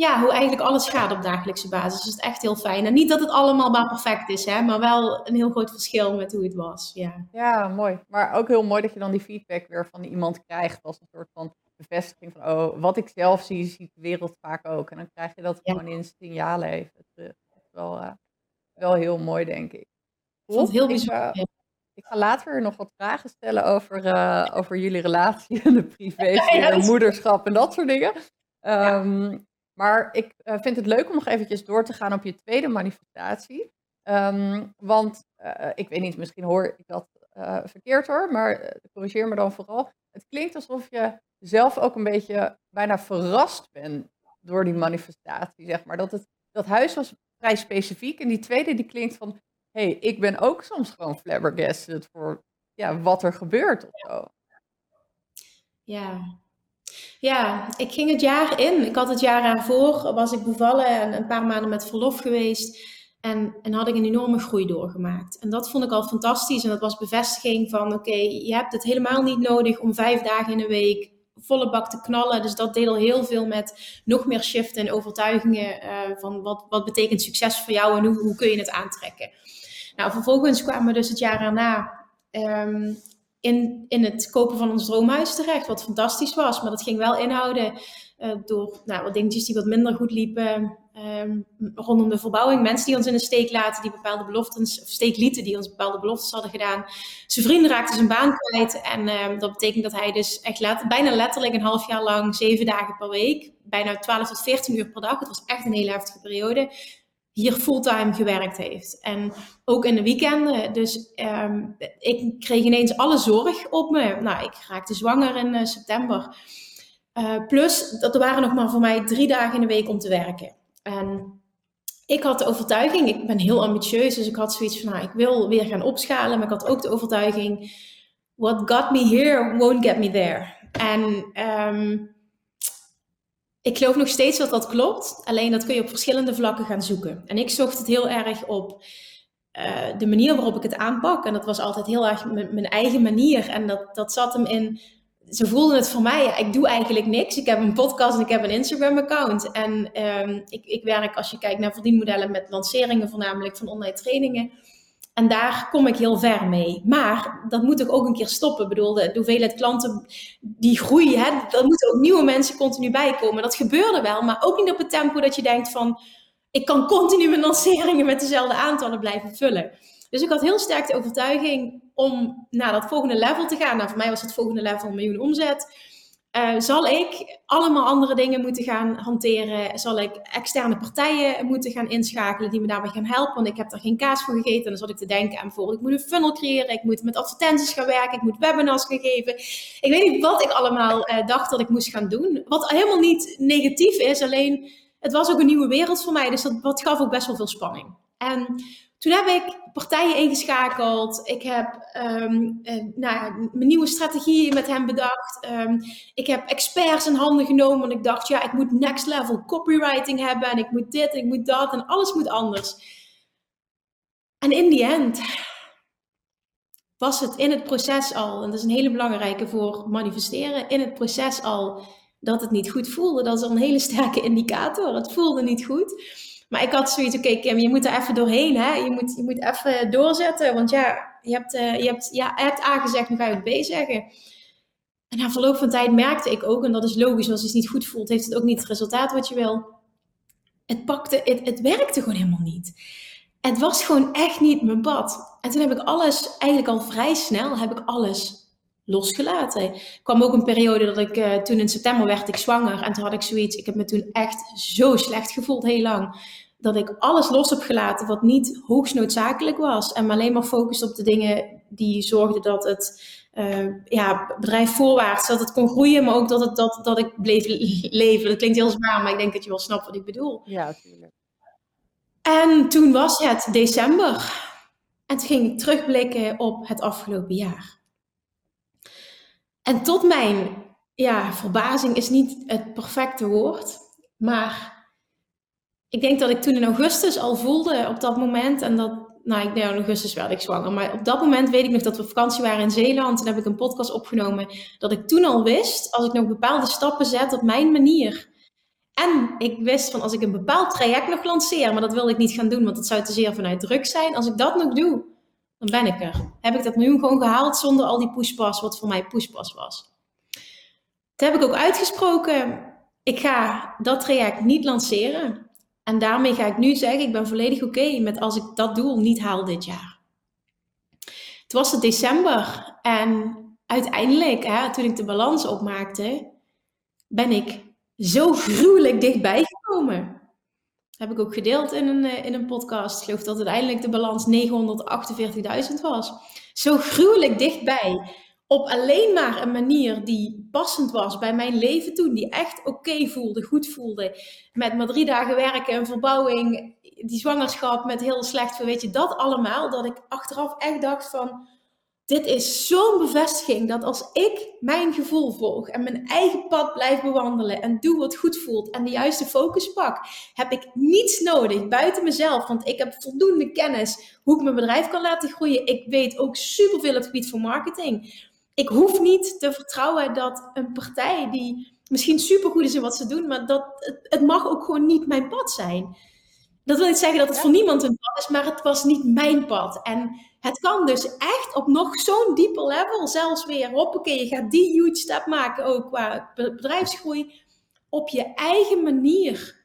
ja, hoe eigenlijk alles gaat op dagelijkse basis. Dus het is echt heel fijn. En niet dat het allemaal maar perfect is, hè, maar wel een heel groot verschil met hoe het was. Ja. ja, mooi. Maar ook heel mooi dat je dan die feedback weer van iemand krijgt als een soort van bevestiging van, oh, wat ik zelf zie, ziet de wereld vaak ook. En dan krijg je dat gewoon in signalen even terug. Dat is wel, uh, wel heel mooi, denk ik. Ik vond het heel bijzonder. Ik, ik ga later nog wat vragen stellen over, uh, over jullie relatie en de privé, ja, moederschap en dat soort dingen. Um, maar ik uh, vind het leuk om nog eventjes door te gaan op je tweede manifestatie. Um, want uh, ik weet niet, misschien hoor ik dat uh, verkeerd hoor, maar corrigeer me dan vooral. Het klinkt alsof je zelf ook een beetje bijna verrast bent door die manifestatie, zeg maar. Dat, het, dat huis was vrij specifiek en die tweede die klinkt van... hé, hey, ik ben ook soms gewoon flabbergasted voor ja, wat er gebeurt of zo. Ja, ja, ik ging het jaar in. Ik had het jaar ervoor, was ik bevallen en een paar maanden met verlof geweest. En, en had ik een enorme groei doorgemaakt. En dat vond ik al fantastisch. En dat was bevestiging van: oké, je hebt het helemaal niet nodig om vijf dagen in een week volle bak te knallen. Dus dat deed al heel veel met nog meer shiften en overtuigingen uh, van wat, wat betekent succes voor jou en hoe, hoe kun je het aantrekken. Nou, vervolgens kwamen we dus het jaar daarna um, in, in het kopen van ons droomhuis terecht, wat fantastisch was. Maar dat ging wel inhouden uh, door nou, wat dingetjes die wat minder goed liepen um, rondom de verbouwing. Mensen die ons in de steek laten, die bepaalde beloftes, of steek lieten, die ons bepaalde beloftes hadden gedaan. Zijn vrienden raakten zijn baan kwijt. En um, dat betekent dat hij dus echt bijna letterlijk een half jaar lang, zeven dagen per week, bijna 12 tot 14 uur per dag. Het was echt een hele heftige periode hier fulltime gewerkt heeft. En ook in de weekenden. Dus um, ik kreeg ineens alle zorg op me. Nou, ik raakte zwanger in uh, september. Uh, plus, dat er waren nog maar voor mij drie dagen in de week om te werken. En ik had de overtuiging, ik ben heel ambitieus, dus ik had zoiets van, nou, ik wil weer gaan opschalen. Maar ik had ook de overtuiging, what got me here won't get me there. En um, ik geloof nog steeds dat dat klopt. Alleen dat kun je op verschillende vlakken gaan zoeken. En ik zocht het heel erg op uh, de manier waarop ik het aanpak. En dat was altijd heel erg mijn eigen manier. En dat, dat zat hem in. Ze voelden het voor mij. Ik doe eigenlijk niks. Ik heb een podcast en ik heb een Instagram-account. En um, ik, ik werk, als je kijkt naar verdienmodellen, met lanceringen voornamelijk van online trainingen. En daar kom ik heel ver mee. Maar dat moet ook een keer stoppen. Ik bedoel, de, hoeveelheid klanten die groeien, hè, moeten ook nieuwe mensen continu bij komen. Dat gebeurde wel, maar ook niet op het tempo dat je denkt van... ik kan continu mijn lanceringen met dezelfde aantallen blijven vullen. Dus ik had heel sterk de overtuiging om naar dat volgende level te gaan. Nou, voor mij was het volgende level een miljoen omzet. Uh, zal ik allemaal andere dingen moeten gaan hanteren? Zal ik externe partijen moeten gaan inschakelen die me daarbij gaan helpen? Want ik heb er geen kaas voor gegeten. En dan zat ik te denken aan bijvoorbeeld, ik moet een funnel creëren. Ik moet met advertenties gaan werken. Ik moet webinars gaan geven. Ik weet niet wat ik allemaal uh, dacht dat ik moest gaan doen. Wat helemaal niet negatief is. Alleen, het was ook een nieuwe wereld voor mij. Dus dat, dat gaf ook best wel veel spanning. En toen heb ik partijen ingeschakeld. Ik heb um, uh, nou, mijn nieuwe strategieën met hem bedacht. Um, ik heb experts in handen genomen. Want ik dacht, ja, ik moet next level copywriting hebben. En ik moet dit en ik moet dat. En alles moet anders. En in the end was het in het proces al, en dat is een hele belangrijke voor manifesteren, in het proces al dat het niet goed voelde. Dat is al een hele sterke indicator. Het voelde niet goed. Maar ik had zoiets, oké Kim, je moet er even doorheen. Hè? Je, moet, je moet even doorzetten. Want ja, je hebt, uh, je hebt, ja, je hebt A gezegd, nu ga je ook B zeggen. En na verloop van tijd merkte ik ook, en dat is logisch, als het niet goed voelt, heeft het ook niet het resultaat wat je wil. Het pakte, het, het werkte gewoon helemaal niet. Het was gewoon echt niet mijn pad. En toen heb ik alles, eigenlijk al vrij snel, heb ik alles losgelaten. Er kwam ook een periode dat ik, uh, toen in september werd ik zwanger. En toen had ik zoiets, ik heb me toen echt zo slecht gevoeld, heel lang. Dat ik alles los heb gelaten wat niet hoogst noodzakelijk was. En me alleen maar focust op de dingen die zorgden dat het uh, ja, bedrijf voorwaarts, dat het kon groeien. Maar ook dat, het, dat, dat ik bleef leven. Dat klinkt heel zwaar, maar ik denk dat je wel snapt wat ik bedoel. Ja, natuurlijk. En toen was het december. En toen ging ik terugblikken op het afgelopen jaar. En tot mijn ja, verbazing is niet het perfecte woord, maar ik denk dat ik toen in augustus al voelde op dat moment, en dat, nou, ik, in augustus werd ik zwanger, maar op dat moment weet ik nog dat we op vakantie waren in Zeeland en heb ik een podcast opgenomen, dat ik toen al wist, als ik nog bepaalde stappen zet op mijn manier, en ik wist van als ik een bepaald traject nog lanceer, maar dat wilde ik niet gaan doen, want dat zou te zeer vanuit druk zijn, als ik dat nog doe, dan ben ik er. Heb ik dat miljoen gewoon gehaald zonder al die pushpas, wat voor mij pushpas was. Dat heb ik ook uitgesproken. Ik ga dat traject niet lanceren. En daarmee ga ik nu zeggen, ik ben volledig oké met als ik dat doel niet haal dit jaar. Het was het december en uiteindelijk, hè, toen ik de balans opmaakte, ben ik zo gruwelijk dichtbij gekomen heb ik ook gedeeld in een, eh, in een podcast. Ik geloof dat uiteindelijk de balans 948.000 was. Zo gruwelijk dichtbij. Op alleen maar een manier die passend was bij mijn leven toen. Die echt oké voelde, goed voelde. Met maar drie dagen werken, een verbouwing, die zwangerschap met heel slecht, weet je, dat allemaal. Dat ik achteraf echt dacht van, dit is zo'n bevestiging dat als ik mijn gevoel volg en mijn eigen pad blijf bewandelen en doe wat goed voelt en de juiste focus pak, heb ik niets nodig buiten mezelf. Want ik heb voldoende kennis hoe ik mijn bedrijf kan laten groeien. Ik weet ook superveel op het gebied van marketing. Ik hoef niet te vertrouwen dat een partij die misschien supergoed is in wat ze doen, maar dat het, het mag ook gewoon niet mijn pad zijn. Dat wil niet zeggen dat het voor niemand een pad is, maar het was niet mijn pad. En het kan dus echt op nog zo'n dieper level, zelfs weer, hoppakee, je gaat die huge step maken ook qua bedrijfsgroei, op je eigen manier.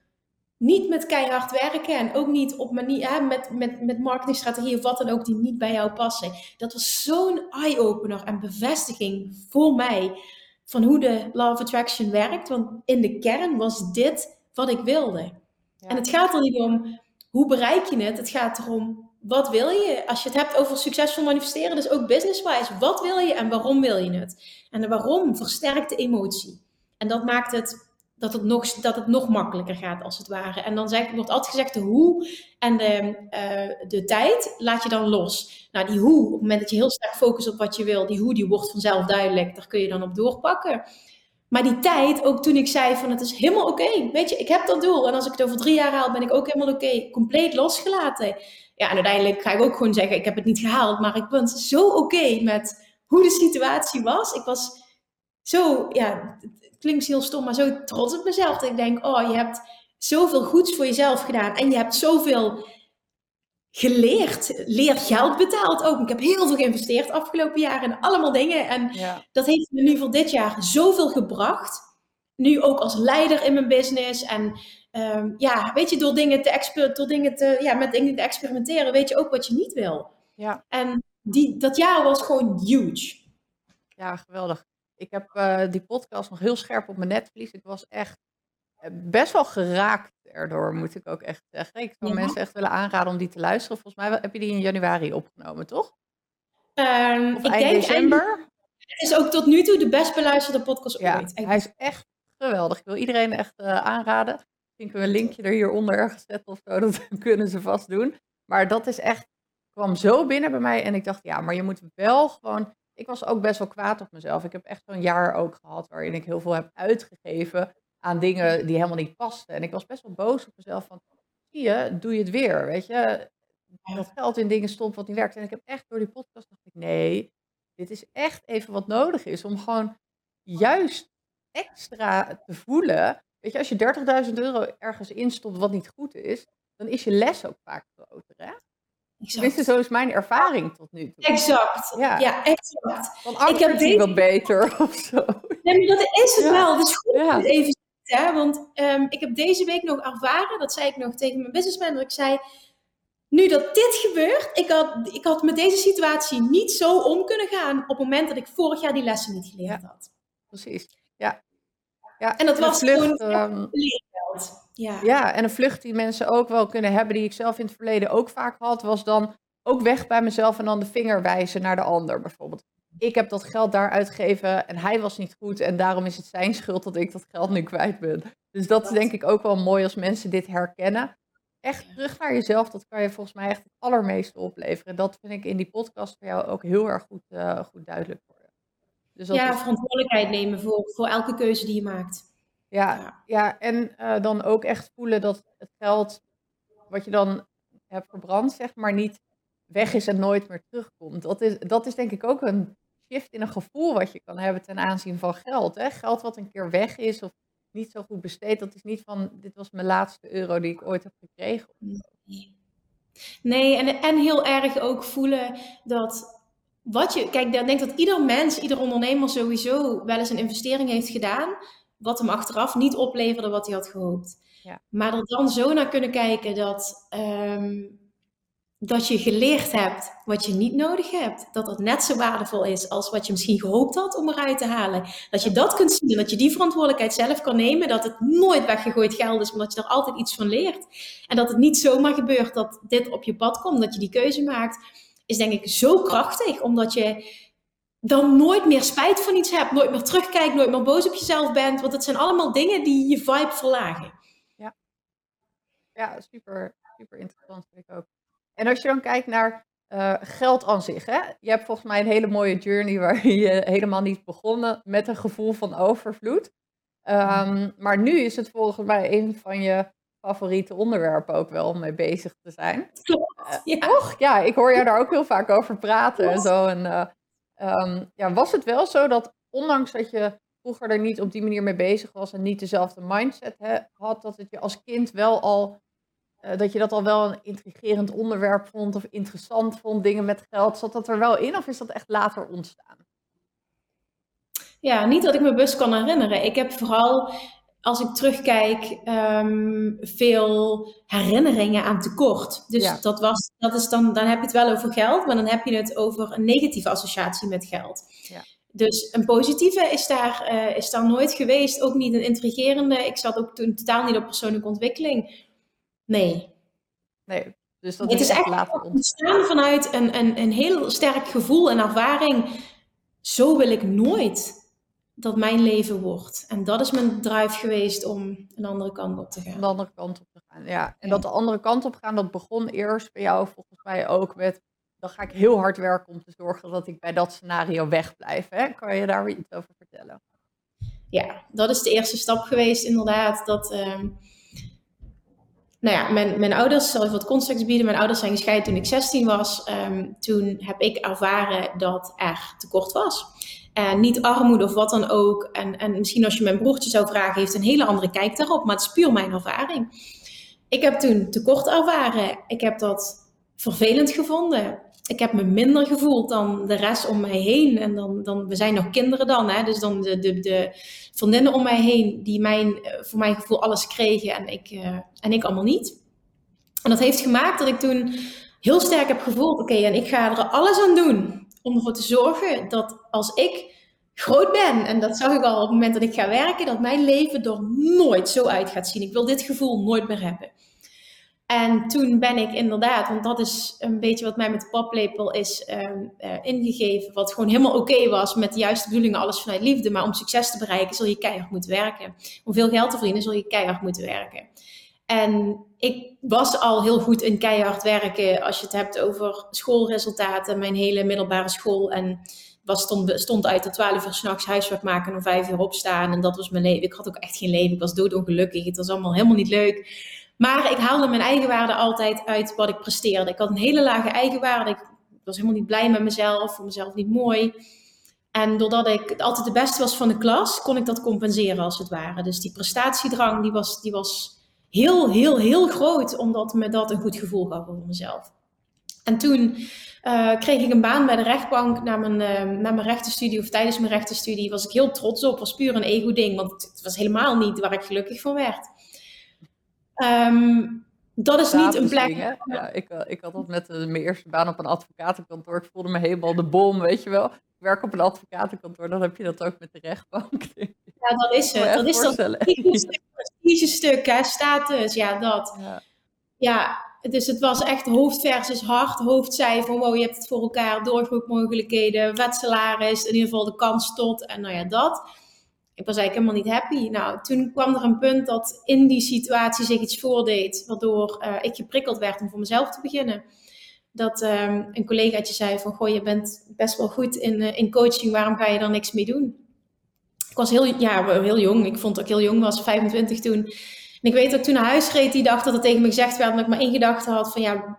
Niet met keihard werken en ook niet op manier, hè, met, met, met marketingstrategieën of wat dan ook die niet bij jou passen. Dat was zo'n eye-opener en bevestiging voor mij van hoe de Law of Attraction werkt. Want in de kern was dit wat ik wilde. En het gaat er niet om hoe bereik je het. Het gaat erom wat wil je. Als je het hebt over succesvol manifesteren, dus ook business-wise. Wat wil je en waarom wil je het? En de waarom versterkt de emotie. En dat maakt het dat het nog, dat het nog makkelijker gaat, als het ware. En dan wordt altijd gezegd de hoe en de, uh, de tijd laat je dan los. Nou, die hoe, op het moment dat je heel sterk focust op wat je wil, die hoe, die wordt vanzelf duidelijk. Daar kun je dan op doorpakken. Maar die tijd, ook toen ik zei van het is helemaal oké. Weet je, ik heb dat doel. En als ik het over drie jaar haal, ben ik ook helemaal oké. Compleet losgelaten. Ja, en uiteindelijk ga ik ook gewoon zeggen, ik heb het niet gehaald. Maar ik ben zo oké met hoe de situatie was. Ik was zo, ja, het klinkt heel stom, maar zo trots op mezelf. Dat ik denk, oh, je hebt zoveel goeds voor jezelf gedaan. En je hebt zoveel geleerd, leergeld betaald ook. Ik heb heel veel geïnvesteerd afgelopen jaar in allemaal dingen. En dat heeft me nu voor dit jaar zoveel gebracht. Nu ook als leider in mijn business. En um, ja, weet je, door dingen te, door dingen te, ja, met dingen te experimenteren, weet je ook wat je niet wil. Ja. En die, dat jaar was gewoon huge. Ja, geweldig. Ik heb uh, die podcast nog heel scherp op mijn netvlies. Ik was echt eh, best wel geraakt erdoor, moet ik ook echt zeggen. Ik zou mensen echt willen aanraden om die te luisteren. Volgens mij heb je die in januari opgenomen, toch? Um, of ik eind denk december? Het is ook tot nu toe de best beluisterde podcast ja, ooit. Hij is echt geweldig. Ik wil iedereen echt uh, aanraden. Misschien kunnen we een linkje er hieronder ergens zetten of zo. Dat kunnen ze vast doen. Maar dat is echt, kwam zo binnen bij mij. En ik dacht, ja, maar je moet wel gewoon... Ik was ook best wel kwaad op mezelf. Ik heb echt zo'n jaar ook gehad waarin ik heel veel heb uitgegeven aan dingen die helemaal niet pasten. En ik was best wel boos op mezelf van, zie je, doe je het weer, weet je. Dat geld in dingen stond wat niet werkt. En ik heb echt door die podcast dacht ik, nee, dit is echt even wat nodig is om gewoon juist extra te voelen. Weet je, als je 30.000 euro ergens instopt wat niet goed is, dan is je les ook vaak groter, hè? Tenminste, zo is mijn ervaring tot nu toe. Exact. Ja, ja exact. Van ik heb deze... wat beter of zo. Nee, maar dat is het wel. Het is goed ja. even Hè? Want um, ik heb deze week nog ervaren, dat zei ik nog tegen mijn businessman, ik zei, nu dat dit gebeurt, ik had, ik had met deze situatie niet zo om kunnen gaan op het moment dat ik vorig jaar die lessen niet geleerd had. Precies, ja. ja. En dat was vlucht, gewoon leergeld. Ja. ja, en een vlucht die mensen ook wel kunnen hebben, die ik zelf in het verleden ook vaak had, was dan ook weg bij mezelf en dan de vinger wijzen naar de ander bijvoorbeeld ik heb dat geld daar uitgegeven en hij was niet goed en daarom is het zijn schuld dat ik dat geld nu kwijt ben. Dus dat is denk ik ook wel mooi als mensen dit herkennen. Echt terug naar jezelf, dat kan je volgens mij echt het allermeeste opleveren. Dat vind ik in die podcast voor jou ook heel erg goed, uh, goed duidelijk worden. Dus ja, is... verantwoordelijkheid nemen voor, voor elke keuze die je maakt. Ja, ja. en uh, dan ook echt voelen dat het geld wat je dan hebt verbrand, zeg maar, niet weg is en nooit meer terugkomt. Dat is, dat is denk ik ook een shift in een gevoel wat je kan hebben ten aanzien van geld. Hè? Geld wat een keer weg is of niet zo goed besteed, dat is niet van dit was mijn laatste euro die ik ooit heb gekregen. Nee, en, en heel erg ook voelen dat wat je. Kijk, ik denk dat ieder mens, ieder ondernemer sowieso wel eens een investering heeft gedaan. Wat hem achteraf niet opleverde wat hij had gehoopt. Ja. Maar er dan zo naar kunnen kijken dat. Ehm, dat je geleerd hebt wat je niet nodig hebt. Dat dat net zo waardevol is als wat je misschien gehoopt had om eruit te halen. Dat je dat kunt zien, dat je die verantwoordelijkheid zelf kan nemen. Dat het nooit weggegooid geld is, maar dat je er altijd iets van leert. En dat het niet zomaar gebeurt dat dit op je pad komt, dat je die keuze maakt. Is denk ik zo krachtig, omdat je dan nooit meer spijt van iets hebt. Nooit meer terugkijkt, nooit meer boos op jezelf bent. Want het zijn allemaal dingen die je vibe verlagen. Ja, ja super, super interessant vind ik ook. En als je dan kijkt naar uh, geld aan zich. Hè? Je hebt volgens mij een hele mooie journey waar je helemaal niet begonnen met een gevoel van overvloed. Um, maar nu is het volgens mij een van je favoriete onderwerpen ook wel om mee bezig te zijn. Klopt, uh, ja. Toch? Ja, ik hoor jou daar ook heel vaak over praten en zo. En, uh, um, ja, was het wel zo dat ondanks dat je vroeger er niet op die manier mee bezig was en niet dezelfde mindset had, dat het je als kind wel al uh, dat je dat al wel een intrigerend onderwerp vond of interessant vond, dingen met geld. Zat dat er wel in of is dat echt later ontstaan? Ja, niet dat ik me bewust kan herinneren. Ik heb vooral, als ik terugkijk, um, veel herinneringen aan tekort. Dus ja. dat was, dat is dan, dan heb je het wel over geld, maar dan heb je het over een negatieve associatie met geld. Ja. Dus een positieve is daar, uh, is daar nooit geweest, ook niet een intrigerende. Ik zat ook toen totaal niet op persoonlijke ontwikkeling. Nee. Nee, dus dat het is, echt later ontstaan vanuit een, een, een heel sterk gevoel en ervaring. Zo wil ik nooit dat mijn leven wordt. En dat is mijn drive geweest om een andere kant op te gaan. De andere kant op te gaan, ja. En dat de andere kant op gaan, dat begon eerst bij jou volgens mij ook met... dan ga ik heel hard werken om te zorgen dat ik bij dat scenario wegblijf. Hè? Kan je daar weer iets over vertellen? Ja, dat is de eerste stap geweest inderdaad. Dat... Uh, nou ja, mijn, mijn ouders, zal ik wat context bieden. Mijn ouders zijn gescheiden toen ik 16 was. Um, toen heb ik ervaren dat er tekort was. En niet armoede of wat dan ook. En, en misschien als je mijn broertje zou vragen, heeft een hele andere kijk daarop. Maar het is puur mijn ervaring. Ik heb toen tekort ervaren. Ik heb dat vervelend gevonden. Ik heb me minder gevoeld dan de rest om mij heen. En dan, dan we zijn nog kinderen dan. Hè? Dus dan de, de, de vriendinnen om mij heen die mijn, eh, voor mijn gevoel alles kregen en ik, uh, en ik allemaal niet. En dat heeft gemaakt dat ik toen heel sterk heb gevoeld, oké, en ik ga er alles aan doen om ervoor te zorgen dat als ik groot ben, en dat zag ik al op het moment dat ik ga werken, dat mijn leven er nooit zo uit gaat zien. Ik wil dit gevoel nooit meer hebben. En toen ben ik inderdaad, want dat is een beetje wat mij met de paplepel is um, uh, ingegeven, wat gewoon helemaal oké was met de juiste bedoelingen, alles vanuit liefde. Maar om succes te bereiken zul je keihard moeten werken. Om veel geld te verdienen zul je keihard moeten werken. En ik was al heel goed in keihard werken als je het hebt over schoolresultaten, mijn hele middelbare school. En was, stond, uit tot 12 uur s'nachts huiswerk maken en om 5 uur opstaan. En dat was mijn leven. Ik had ook echt geen leven. Ik was doodongelukkig. Het was allemaal helemaal niet leuk. Maar ik haalde mijn eigenwaarde altijd uit wat ik presteerde. Ik had een hele lage eigenwaarde. Ik was helemaal niet blij met mezelf, vond mezelf niet mooi. En doordat ik altijd de beste was van de klas, kon ik dat compenseren als het ware. Dus die prestatiedrang die was, die was heel, heel, heel groot, omdat me dat een goed gevoel gaf over mezelf. En toen uh, kreeg ik een baan bij de rechtbank na mijn, uh, na mijn rechtenstudie of tijdens mijn rechtenstudie. Was ik heel trots op, was puur een ego-ding, want het was helemaal niet waar ik gelukkig van werd. Um, dat is niet een plek. Ja, ik, eh, ik had dat met uh, mijn eerste baan op een advocatenkantoor. Ik voelde me helemaal de bom, weet je wel. Ik werk op een advocatenkantoor, dan heb je dat ook met de rechtbank. Ja, dat is het. Dat is dat prestige stuk, hè, status, ja, dat. Ja. ja, dus het was echt hoofd versus hart. Hoofd zei van, wow, je hebt het voor elkaar, doorgroepmogelijkheden, wet salaris, in ieder geval de kans tot, en nou ja, dat ik was eigenlijk helemaal niet happy. Nou, toen kwam er een punt dat in die situatie zich iets voordeed, waardoor uh, ik geprikkeld werd om voor mezelf te beginnen. Dat um, een collegaatje zei van, goh, je bent best wel goed in, uh, in coaching, waarom ga je daar niks mee doen? Ik was heel, ja, heel jong, ik vond dat ik heel jong was, 25 toen. En ik weet dat ik toen naar huis reed die dag dat het tegen me gezegd werd, dat ik maar één gedachte had van, ja,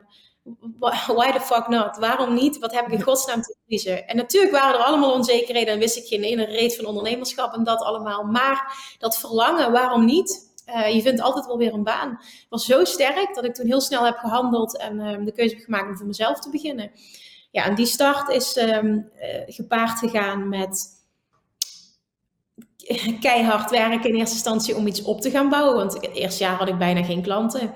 why the fuck not? Waarom niet? Wat heb ik in godsnaam te verliezen? En natuurlijk waren er allemaal onzekerheden en wist ik geen ene reet van ondernemerschap en dat allemaal. Maar dat verlangen, waarom niet? Uh, je vindt altijd wel weer een baan. was zo sterk dat ik toen heel snel heb gehandeld en uh, de keuze heb gemaakt om voor mezelf te beginnen. Ja, en die start is um, uh, gepaard gegaan met keihard werken in eerste instantie om iets op te gaan bouwen. Want het eerste jaar had ik bijna geen klanten.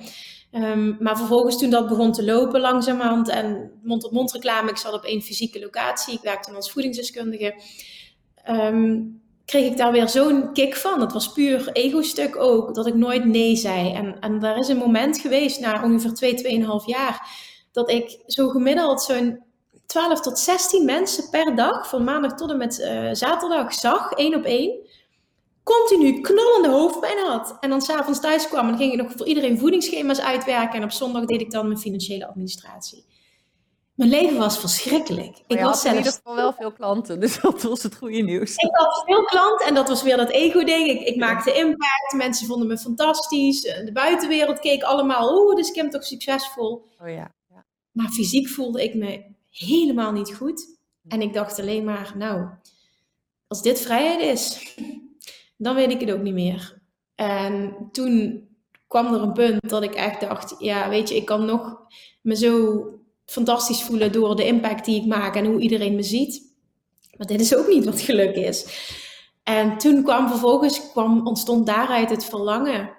Um, maar vervolgens toen dat begon te lopen langzamerhand en mond-op-mond reclame, ik zat op één fysieke locatie, ik werkte als voedingsdeskundige, um, kreeg ik daar weer zo'n kick van. Dat was puur ego-stuk ook, dat ik nooit nee zei. En, en daar is een moment geweest, na ongeveer 2, twee, 2,5 jaar, dat ik zo gemiddeld zo'n 12 tot 16 mensen per dag, van maandag tot en met uh, zaterdag, zag, één op één continu knollende hoofdpijn had. En dan s'avonds thuis kwam en dan ging ik nog voor iedereen voedingsschema's uitwerken. En op zondag deed ik dan mijn financiële administratie. Mijn leven was verschrikkelijk. ik was zelfs... in ieder geval wel veel klanten, dus dat was het goede nieuws. Ik had veel klanten en dat was weer dat ego-ding. Ik, ik maakte impact, mensen vonden me fantastisch. De buitenwereld keek allemaal, oeh, dus Kim toch succesvol. Oh ja, ja. Maar fysiek voelde ik me helemaal niet goed. En ik dacht alleen maar, nou, als dit vrijheid is, dan weet ik het ook niet meer. En toen kwam er een punt dat ik echt dacht, ja, weet je, ik kan nog me zo fantastisch voelen door de impact die ik maak en hoe iedereen me ziet. Maar dit is ook niet wat geluk is. En toen kwam vervolgens, kwam, ontstond daaruit het verlangen.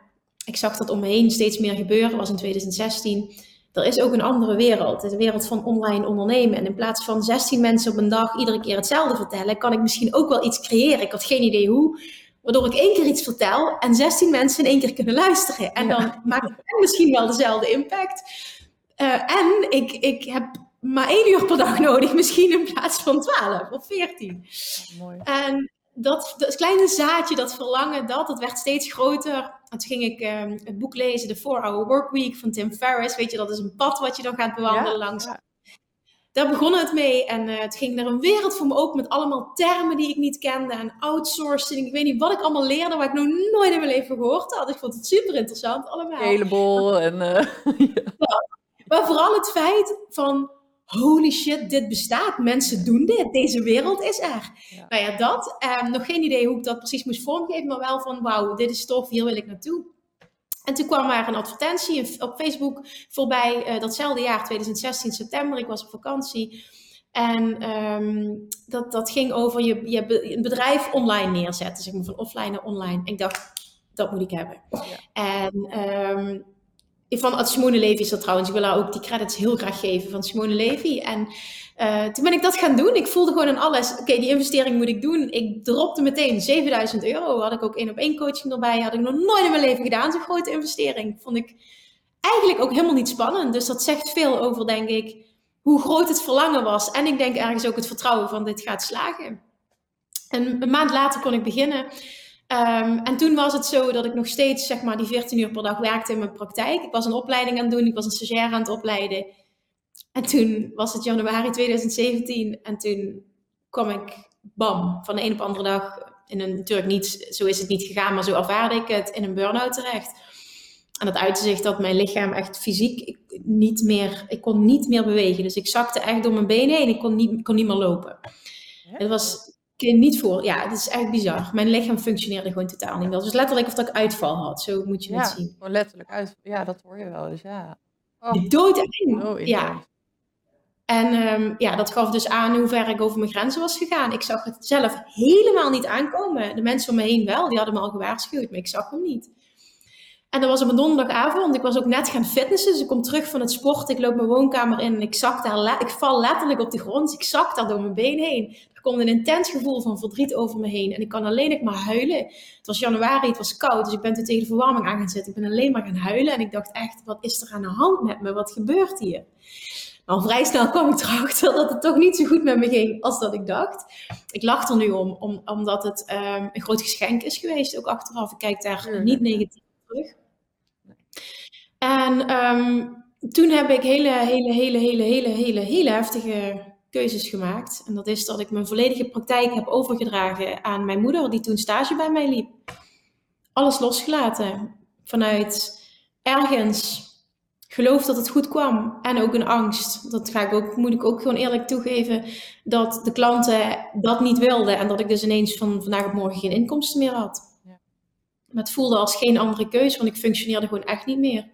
Ik zag dat om me heen steeds meer gebeuren, was in 2016. Er is ook een andere wereld, de wereld van online ondernemen. En in plaats van 16 mensen op een dag iedere keer hetzelfde vertellen, kan ik misschien ook wel iets creëren. Ik had geen idee hoe, waardoor ik één keer iets vertel en 16 mensen in één keer kunnen luisteren. En dan maak ik misschien wel dezelfde impact. Uh, en ik, ik heb maar één uur per dag nodig, misschien in plaats van 12 of 14. mooi. En dat, dat kleine zaadje, dat verlangen, dat, dat werd steeds groter. En toen ging ik um, het boek lezen, The 4-Hour Workweek van Tim Ferriss. Weet je, dat is een pad wat je dan gaat bewandelen langs. Ja. Daar begon het mee en uh, het ging er een wereld voor me open met allemaal termen die ik niet kende en outsourcing. Ik weet niet wat ik allemaal leerde, wat ik nog nooit in mijn leven gehoord had. Ik vond het super interessant allemaal. Heleboel en... Uh, ja. Maar vooral het feit van, holy shit, dit bestaat. Mensen doen dit. Deze wereld is er. Nou ja, dat. Um, nog geen idee hoe ik dat precies moest vormgeven, maar wel van, wauw, dit is tof, hier wil ik naartoe. En toen kwam er een advertentie op Facebook voorbij, uh, datzelfde jaar, 2016, september. Ik was op vakantie. En um, dat, dat ging over je, je een bedrijf online neerzetten, zeg maar, van offline naar online. En ik dacht, dat moet ik hebben. Ja. En um, van Simone Levy is dat trouwens. Ik wil haar ook die credits heel graag geven van Simone Levy. En uh, toen ben ik dat gaan doen. Ik voelde gewoon aan alles. Oké, die investering moet ik doen. Ik dropte meteen 7000 euro. Had ik ook één op één coaching erbij. Had ik nog nooit in mijn leven gedaan. Zo'n grote investering. Vond ik eigenlijk ook helemaal niet spannend. Dus dat zegt veel over, denk ik, hoe groot het verlangen was. En ik denk ergens ook het vertrouwen van dit gaat slagen. En een maand later kon ik beginnen. Um, en toen was het zo dat ik nog steeds zeg maar, die 14 uur per dag werkte in mijn praktijk. Ik was een opleiding aan het doen, ik was een stagiair aan het opleiden. En toen was het januari 2017 en toen kwam ik, bam, van de een op de andere dag, in een, natuurlijk niet, zo is het niet gegaan, maar zo ervaarde ik het, in een burn-out terecht. En dat uitte zich dat mijn lichaam echt fysiek ik, niet meer, ik kon niet meer bewegen. Dus ik zakte echt door mijn benen heen, ik kon niet, kon niet meer lopen. Het was niet voor. Ja, het is echt bizar. Mijn lichaam functioneerde gewoon totaal niet meer. Was letterlijk of dat ik uitval had. Zo moet je het zien. Gewoon letterlijk uit. Ja, dat hoor je wel. Dus ja. Oh. Doodeng. ja. En um, ja, dat gaf dus aan hoe ver ik over mijn grenzen was gegaan. Ik zag het zelf helemaal niet aankomen. De mensen om me heen wel, die hadden me al gewaarschuwd, maar ik zag hem niet. En dat was op een donderdagavond. Ik was ook net gaan fitnessen. Dus ik kom terug van het sport. Ik loop mijn woonkamer in en ik zak daar. Ik val letterlijk op de grond. Dus ik zak daar door mijn been heen. Er komt een intens gevoel van verdriet over me heen. En ik kan alleen maar huilen. Het was januari, het was koud. Dus ik ben toen tegen de verwarming aan gaan zitten. Ik ben alleen maar gaan huilen. En ik dacht echt, wat is er aan de hand met me? Wat gebeurt hier? Nou, vrij snel kwam ik erachter dat het toch niet zo goed met me ging als dat ik dacht. Ik lach er nu om, om omdat het um, een groot geschenk is geweest. Ook achteraf, ik kijk daar niet negatief terug. En um, toen heb ik hele, hele, hele, hele, hele, hele, hele heftige keuzes gemaakt. En dat is dat ik mijn volledige praktijk heb overgedragen aan mijn moeder, die toen stage bij mij liep. Alles losgelaten. Vanuit ergens geloof dat het goed kwam. En ook een angst. Dat ga ik ook, moet ik ook gewoon eerlijk toegeven. Dat de klanten dat niet wilden. En dat ik dus ineens van vandaag op morgen geen inkomsten meer had. Ja. Maar het voelde als geen andere keuze, want ik functioneerde gewoon echt niet meer.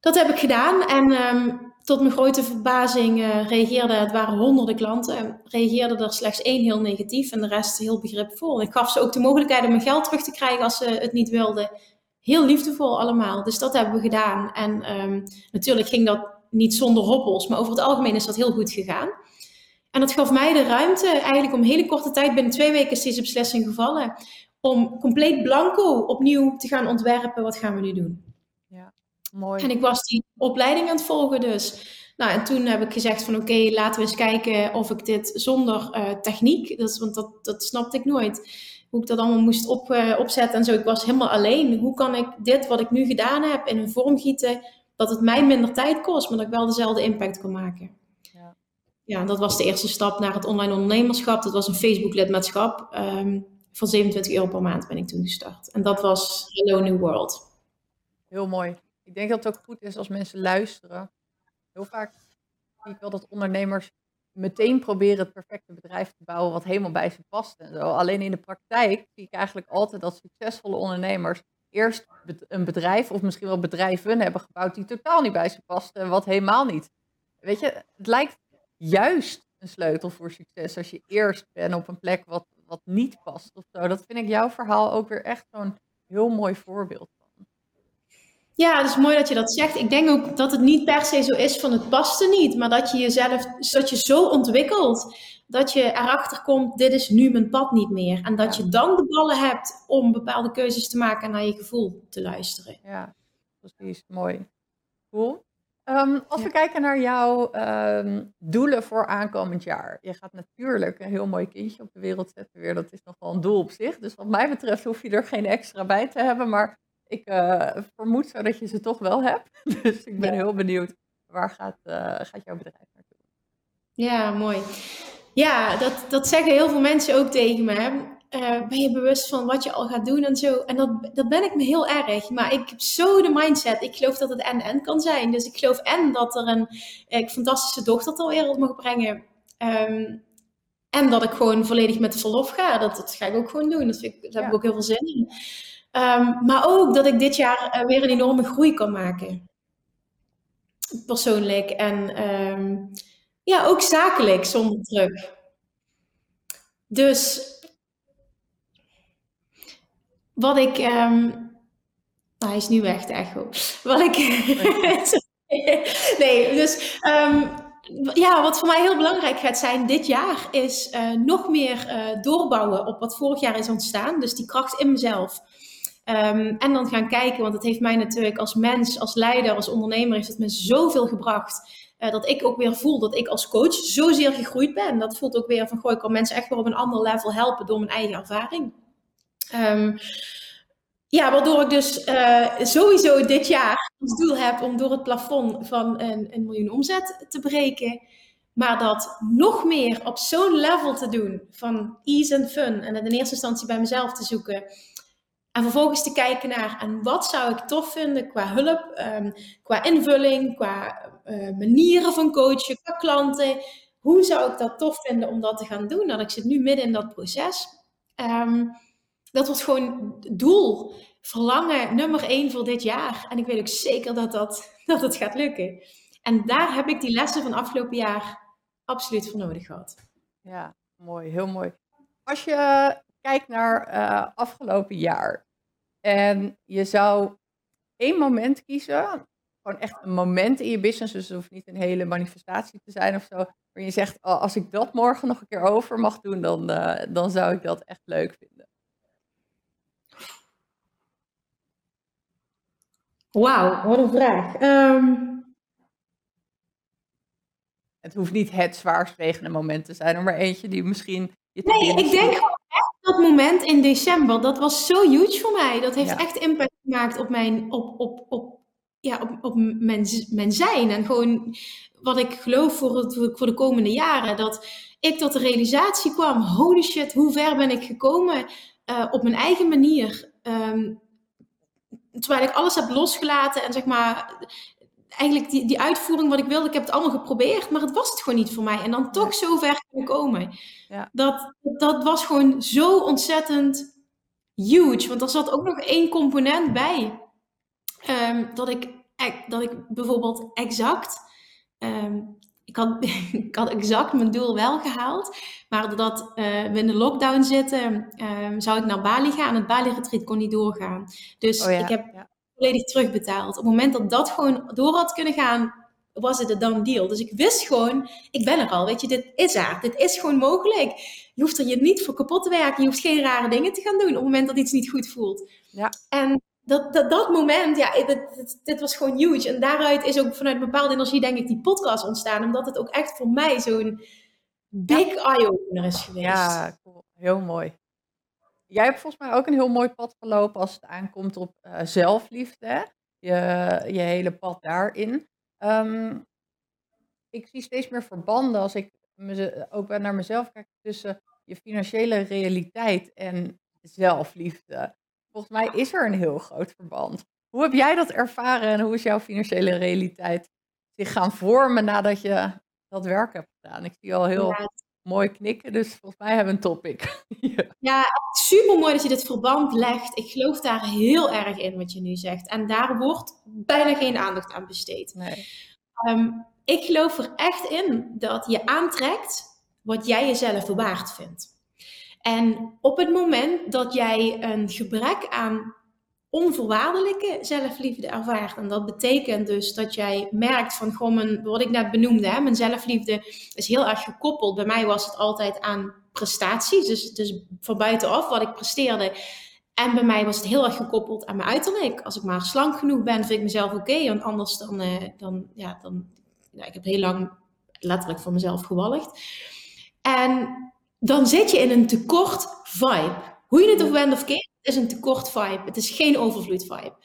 Dat heb ik gedaan. En um, tot mijn grote verbazing uh, reageerde, het waren honderden klanten, reageerden er slechts één heel negatief en de rest heel begripvol. Ik gaf ze ook de mogelijkheid om mijn geld terug te krijgen als ze het niet wilden. Heel liefdevol allemaal. Dus dat hebben we gedaan. En um, natuurlijk ging dat niet zonder hobbels, maar over het algemeen is dat heel goed gegaan. En dat gaf mij de ruimte, eigenlijk om hele korte tijd, binnen twee weken is deze beslissing gevallen, om compleet blanco opnieuw te gaan ontwerpen. Wat gaan we nu doen? Mooi. En ik was die opleiding aan het volgen dus. Nou, en toen heb ik gezegd van oké, laten we eens kijken of ik dit zonder uh, techniek, dat, want dat, dat snapte ik nooit, hoe ik dat allemaal moest op, uh, opzetten en zo. Ik was helemaal alleen. Hoe kan ik dit wat ik nu gedaan heb in een vorm gieten, dat het mij minder tijd kost, maar dat ik wel dezelfde impact kan maken. ja, dat was de eerste stap naar het online ondernemerschap. Dat was een Facebook lidmaatschap. Um, van 27 euro per maand ben ik toen gestart. En dat was Hello New World. Heel mooi. Ik denk dat het ook goed is als mensen luisteren. Heel vaak zie ik wel dat ondernemers meteen proberen het perfecte bedrijf te bouwen wat helemaal bij ze past en zo. Alleen in de praktijk zie ik eigenlijk altijd dat succesvolle ondernemers eerst een bedrijf of misschien wel bedrijven hebben gebouwd die totaal niet bij ze pasten en wat helemaal niet. Weet je, het lijkt juist een sleutel voor succes als je eerst bent op een plek wat, wat niet past of zo. Dat vind ik jouw verhaal ook weer echt zo'n heel mooi voorbeeld. Ja, het is mooi dat je dat zegt. Ik denk ook dat het niet per se zo is van het paste niet, maar dat je jezelf, dat je zo ontwikkelt dat je erachter komt, dit is nu mijn pad niet meer. En dat je dan de ballen hebt om bepaalde keuzes te maken en naar je gevoel te luisteren. Ja, precies. Mooi. Cool. Ehm, als we kijken naar jouw ehm, doelen voor aankomend jaar. Je gaat natuurlijk een heel mooi kindje op de wereld zetten weer. Dat is nog wel een doel op zich. Dus wat mij betreft hoef je er geen extra bij te hebben. Maar ik uh, vermoed zo dat je ze toch wel hebt. Dus ik ben heel benieuwd. Waar gaat, uh, gaat jouw bedrijf naartoe? Ja, mooi. Ja, dat, dat zeggen heel veel mensen ook tegen me. Uh, ben je bewust van wat je al gaat doen en zo. En dat, dat ben ik me heel erg. Maar ik heb zo de mindset. Ik geloof dat het en-en kan zijn. Dus ik geloof en dat er een eh, fantastische dochter ter wereld mag brengen. Um, en dat ik gewoon volledig met verlof ga. Dat, dat ga ik ook gewoon doen. Dat ik, daar heb ik ook heel veel zin in. Um, maar ook dat ik dit jaar uh, weer een enorme groei kan maken. Persoonlijk. En um, ja, ook zakelijk zonder druk. Dus wat ik. Um, nou, hij is nu weg, de echo. Wat ik. nee, dus. Ja, wat voor mij heel belangrijk gaat zijn dit jaar is uh, nog meer uh, doorbouwen op wat vorig jaar is ontstaan. Dus die kracht in mezelf. Um, en dan gaan kijken, want het heeft mij natuurlijk als mens, als leider, als ondernemer, heeft het me zoveel gebracht. Uh, dat ik ook weer voel dat ik als coach zozeer gegroeid ben. Dat voelt ook weer van, goh, ik kan mensen echt weer op een ander level helpen door mijn eigen ervaring. Um, ja, waardoor ik dus uh, sowieso dit jaar als doel heb om door het plafond van een, een miljoen omzet te breken. Maar dat nog meer op zo'n level te doen van ease en fun. En in eerste instantie bij mezelf te zoeken. En vervolgens te kijken naar en wat zou ik tof vinden qua hulp, um, qua invulling, qua uh, manieren van coachen, qua klanten. Hoe zou ik dat tof vinden om dat te gaan doen? Dat ik zit nu midden in dat proces. Um, dat wordt gewoon doel, verlangen nummer één voor dit jaar. En ik weet ook zeker dat, dat, dat het gaat lukken. En daar heb ik die lessen van afgelopen jaar absoluut voor nodig gehad. Ja, mooi, heel mooi. Als je kijkt naar uh, afgelopen jaar en je zou één moment kiezen, gewoon echt een moment in je business, dus het hoeft niet een hele manifestatie te zijn of zo, waar je zegt, oh, als ik dat morgen nog een keer over mag doen, dan, uh, dan zou ik dat echt leuk vinden. Wauw, wat een vraag. Um... Het hoeft niet het zwaarst wegende moment te zijn, maar eentje die misschien... Je nee, ik denk dat moment in december, dat was zo huge voor mij. Dat heeft echt impact gemaakt op mijn, op, op, op, ja, op, op mijn, mijn zijn. En gewoon wat ik geloof voor, het, voor de komende jaren. Dat ik tot de realisatie kwam, holy shit, hoe ver ben ik gekomen uh, op mijn eigen manier. Um, terwijl ik alles heb losgelaten en zeg maar, eigenlijk die, die uitvoering wat ik wilde, ik heb het allemaal geprobeerd, maar het was het gewoon niet voor mij. En dan toch zo ver kunnen komen. Ja. Dat, dat was gewoon zo ontzettend huge. Want er zat ook nog één component bij. Um, dat, ik, dat ik bijvoorbeeld exact um, ik had, ik had exact mijn doel wel gehaald. Maar doordat uh, we in de lockdown zitten, um, zou ik naar Bali gaan. Het Bali-retreat kon niet doorgaan. Dus oh ik heb ja. Volledig terugbetaald. Op het moment dat dat gewoon door had kunnen gaan, was het een done deal. Dus ik wist gewoon, ik ben er al. Weet je, dit is er. Dit is gewoon mogelijk. Je hoeft er je niet voor kapot te werken. Je hoeft geen rare dingen te gaan doen op het moment dat iets niet goed voelt. Ja. En dat, dat, dat moment, ja, dit, dit, was gewoon huge. En daaruit is ook vanuit bepaalde energie, denk ik, die podcast ontstaan. Omdat het ook echt voor mij zo'n big eye-opener is geweest. Ja, cool. heel mooi. Jij hebt volgens mij ook een heel mooi pad gelopen als het aankomt op uh, zelfliefde. Je, je hele pad daarin. Um, ik zie steeds meer verbanden als ik ook naar mezelf kijk tussen je financiële realiteit en zelfliefde. Volgens mij is er een heel groot verband. Hoe heb jij dat ervaren en hoe is jouw financiële realiteit zich gaan vormen nadat je dat werk hebt gedaan? Ik zie al heel mooi knikken, dus volgens mij hebben we een topic. ja. ja, super mooi dat je dit verband legt. Ik geloof daar heel erg in wat je nu zegt. En daar wordt bijna geen aandacht aan besteed. Nee. Ehm, ik geloof er echt in dat je aantrekt wat jij jezelf waard vindt. En op het moment dat jij een gebrek aan onvoorwaardelijke zelfliefde ervaart. En dat betekent dus dat jij merkt van gewoon mijn, wat ik net benoemde, hè, mijn zelfliefde is heel erg gekoppeld. Bij mij was het altijd aan prestaties, dus, dus van buitenaf wat ik presteerde. En bij mij was het heel erg gekoppeld aan mijn uiterlijk. Als ik maar slank genoeg ben, vind ik mezelf oké. want anders dan, uh, dan, ja, dan ja, ik heb heel lang letterlijk voor mezelf gewalligd. En dan zit je in een tekort vibe. Hoe je het of bent of keert, is een tekort vibe. Het is geen overvloed vibe.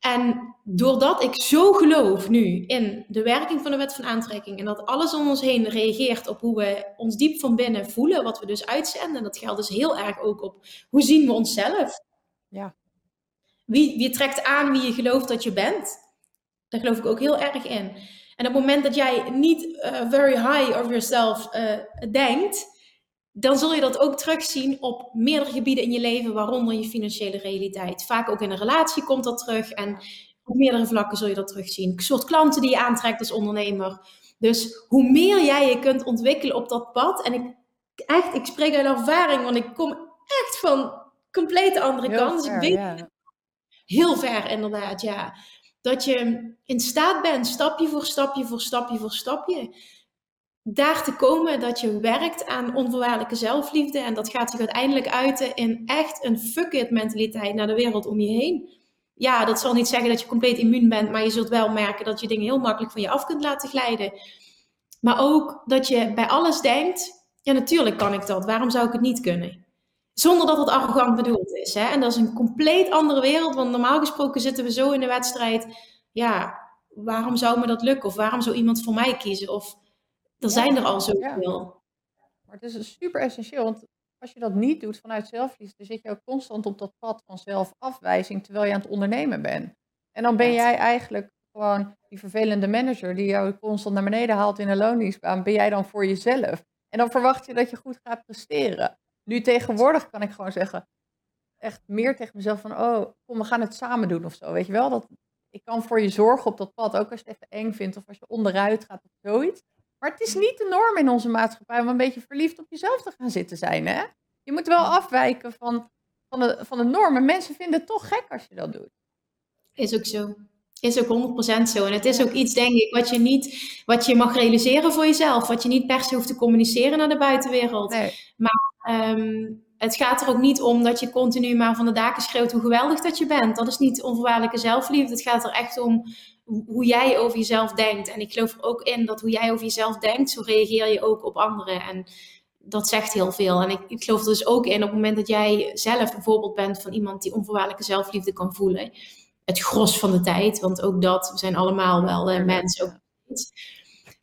En doordat ik zo geloof nu in de werking van de wet van aantrekking en dat alles om ons heen reageert op hoe we ons diep van binnen voelen, wat we dus uitzenden, dat geldt dus heel erg ook op hoe zien we onszelf. Ja. Wie, wie trekt aan wie je gelooft dat je bent? Daar geloof ik ook heel erg in. En op het moment dat jij niet uh, very high of yourself uh, denkt, dan zul je dat ook terugzien op meerdere gebieden in je leven, waaronder je financiële realiteit. Vaak ook in een relatie komt dat terug en op meerdere vlakken zul je dat terugzien. Het soort klanten die je aantrekt als ondernemer. Dus hoe meer jij je kunt ontwikkelen op dat pad, en ik, echt, ik spreek uit ervaring, want ik kom echt van compleet andere kant. Dus ik weet heel ver inderdaad, ja. Dat je in staat bent, stapje voor stapje voor stapje voor stapje, daar te komen dat je werkt aan onvoorwaardelijke zelfliefde. En dat gaat zich uiteindelijk uiten in echt een fuck it mentaliteit naar de wereld om je heen. Ja, dat zal niet zeggen dat je compleet immuun bent, maar je zult wel merken dat je dingen heel makkelijk van je af kunt laten glijden. Maar ook dat je bij alles denkt, ja natuurlijk kan ik dat, waarom zou ik het niet kunnen? Zonder dat het arrogant bedoeld is. Hè? En dat is een compleet andere wereld, want normaal gesproken zitten we zo in de wedstrijd. Ja, waarom zou me dat lukken? Of waarom zou iemand voor mij kiezen? Of er zijn er al zoveel. Maar het is super essentieel, want als je dat niet doet vanuit zelfliefde, dan zit je ook constant op dat pad van zelfafwijzing terwijl je aan het ondernemen bent. En dan ben jij eigenlijk gewoon die vervelende manager die jou constant naar beneden haalt in een loondienstbaan, ben jij dan voor jezelf. En dan verwacht je dat je goed gaat presteren. Nu tegenwoordig kan ik gewoon zeggen, echt meer tegen mezelf van, oh, kom, we gaan het samen doen of zo. Weet je wel, dat ik kan voor je zorgen op dat pad, ook als je het even eng vindt of als je onderuit gaat of zoiets. Maar het is niet de norm in onze maatschappij om een beetje verliefd op jezelf te gaan zitten zijn. Hè? Je moet wel afwijken van, van, de, van de normen. Mensen vinden het toch gek als je dat doet. Is ook zo. Is ook 100% zo. En het is ook iets, denk ik, wat je niet wat je mag realiseren voor jezelf. Wat je niet per se hoeft te communiceren naar de buitenwereld. Nee. Maar ehm, het gaat er ook niet om dat je continu maar van de daken schreeuwt hoe geweldig dat je bent. Dat is niet onvoorwaardelijke zelfliefde. Het gaat er echt om hoe jij over jezelf denkt. En ik geloof er ook in dat hoe jij over jezelf denkt, zo reageer je ook op anderen. En dat zegt heel veel. En ik, ik geloof er dus ook in op het moment dat jij zelf een voorbeeld bent van iemand die onvoorwaardelijke zelfliefde kan voelen. Het gros van de tijd, want ook dat, we zijn allemaal wel uh, mensen. Ook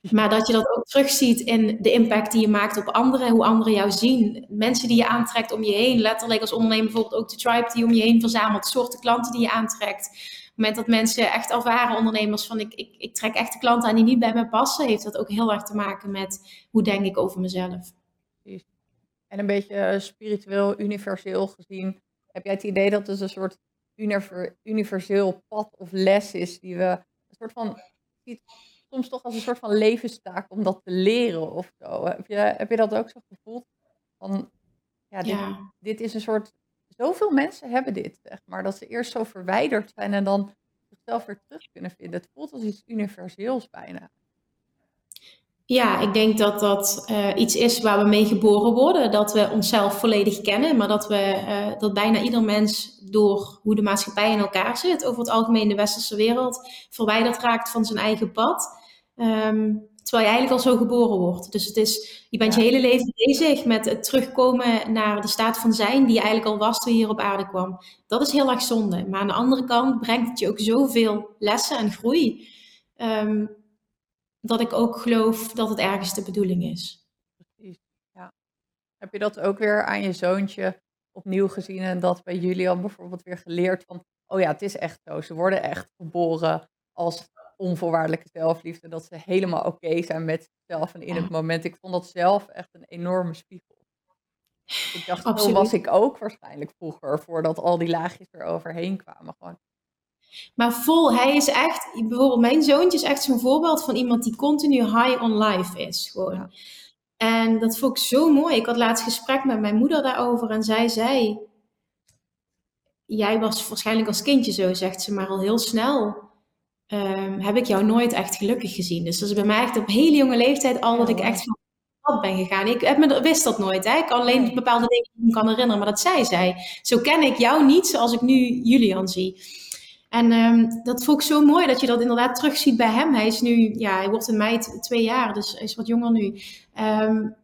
maar dat je dat ook terugziet in de impact die je maakt op anderen, hoe anderen jou zien. Mensen die je aantrekt om je heen, letterlijk als ondernemer bijvoorbeeld ook de tribe die om je heen verzamelt, soorten klanten die je aantrekt. Op het moment dat mensen echt ervaren, ondernemers, van ik, ik, ik trek echt de klanten aan die niet bij me passen, heeft dat ook heel erg te maken met hoe denk ik over mezelf. En een beetje eh, spiritueel, universeel gezien, heb jij het idee dat het een soort universeel pad of les is die we een soort van soms toch als een soort van levenstaak om dat te leren of zo. Heb je, heb je dat ook zo gevoeld? Van, ja, dit, dit is een soort. Zoveel mensen hebben dit, zeg maar. Dat ze eerst zo verwijderd zijn en dan zichzelf weer terug kunnen vinden. Het voelt als iets universeels bijna. Ja, ik denk dat dat uh, iets is waar we mee geboren worden. Dat we onszelf volledig kennen, maar dat, we, uh, dat bijna ieder mens door hoe de maatschappij in elkaar zit, over het algemeen de westerse wereld, verwijderd raakt van zijn eigen pad. Um, terwijl je eigenlijk al zo geboren wordt. Dus het is, je bent je hele leven bezig met het terugkomen naar de staat van zijn die je eigenlijk al was toen je hier op aarde kwam. Dat is heel erg zonde. Maar aan de andere kant brengt het je ook zoveel lessen en groei. Um, dat ik ook geloof dat het ergens de bedoeling is. Precies, ja. Heb je dat ook weer aan je zoontje opnieuw gezien en dat bij Julian bijvoorbeeld weer geleerd van, oh ja, het is echt zo, ze worden echt geboren als onvoorwaardelijke zelfliefde, dat ze helemaal oké zijn met zichzelf en in het moment. Ik vond dat zelf echt een enorme spiegel. Ik dacht, zo was ik ook waarschijnlijk vroeger, voordat al die laagjes er overheen kwamen. Gewoon. Maar vol, hij is echt, bijvoorbeeld mijn zoontje is echt zo'n voorbeeld van iemand die continu high on life is. Gewoon. En dat vond ik zo mooi. Ik had laatst gesprek met mijn moeder daarover en zij zei, jij was waarschijnlijk als kindje zo, zegt ze, maar al heel snel um, heb ik jou nooit echt gelukkig gezien. Dus dat is bij mij echt op hele jonge leeftijd al dat ik echt van pad ben gegaan. Ik heb me, wist dat nooit. Hè? Ik kan alleen bepaalde dingen me kan herinneren, maar dat zei zij. Zo ken ik jou niet zoals ik nu Julian zie. En um, dat vond ik zo mooi dat je dat inderdaad terugziet bij hem. Hij is nu, ja, hij wordt in mei twee jaar, dus hij is wat jonger nu. Um,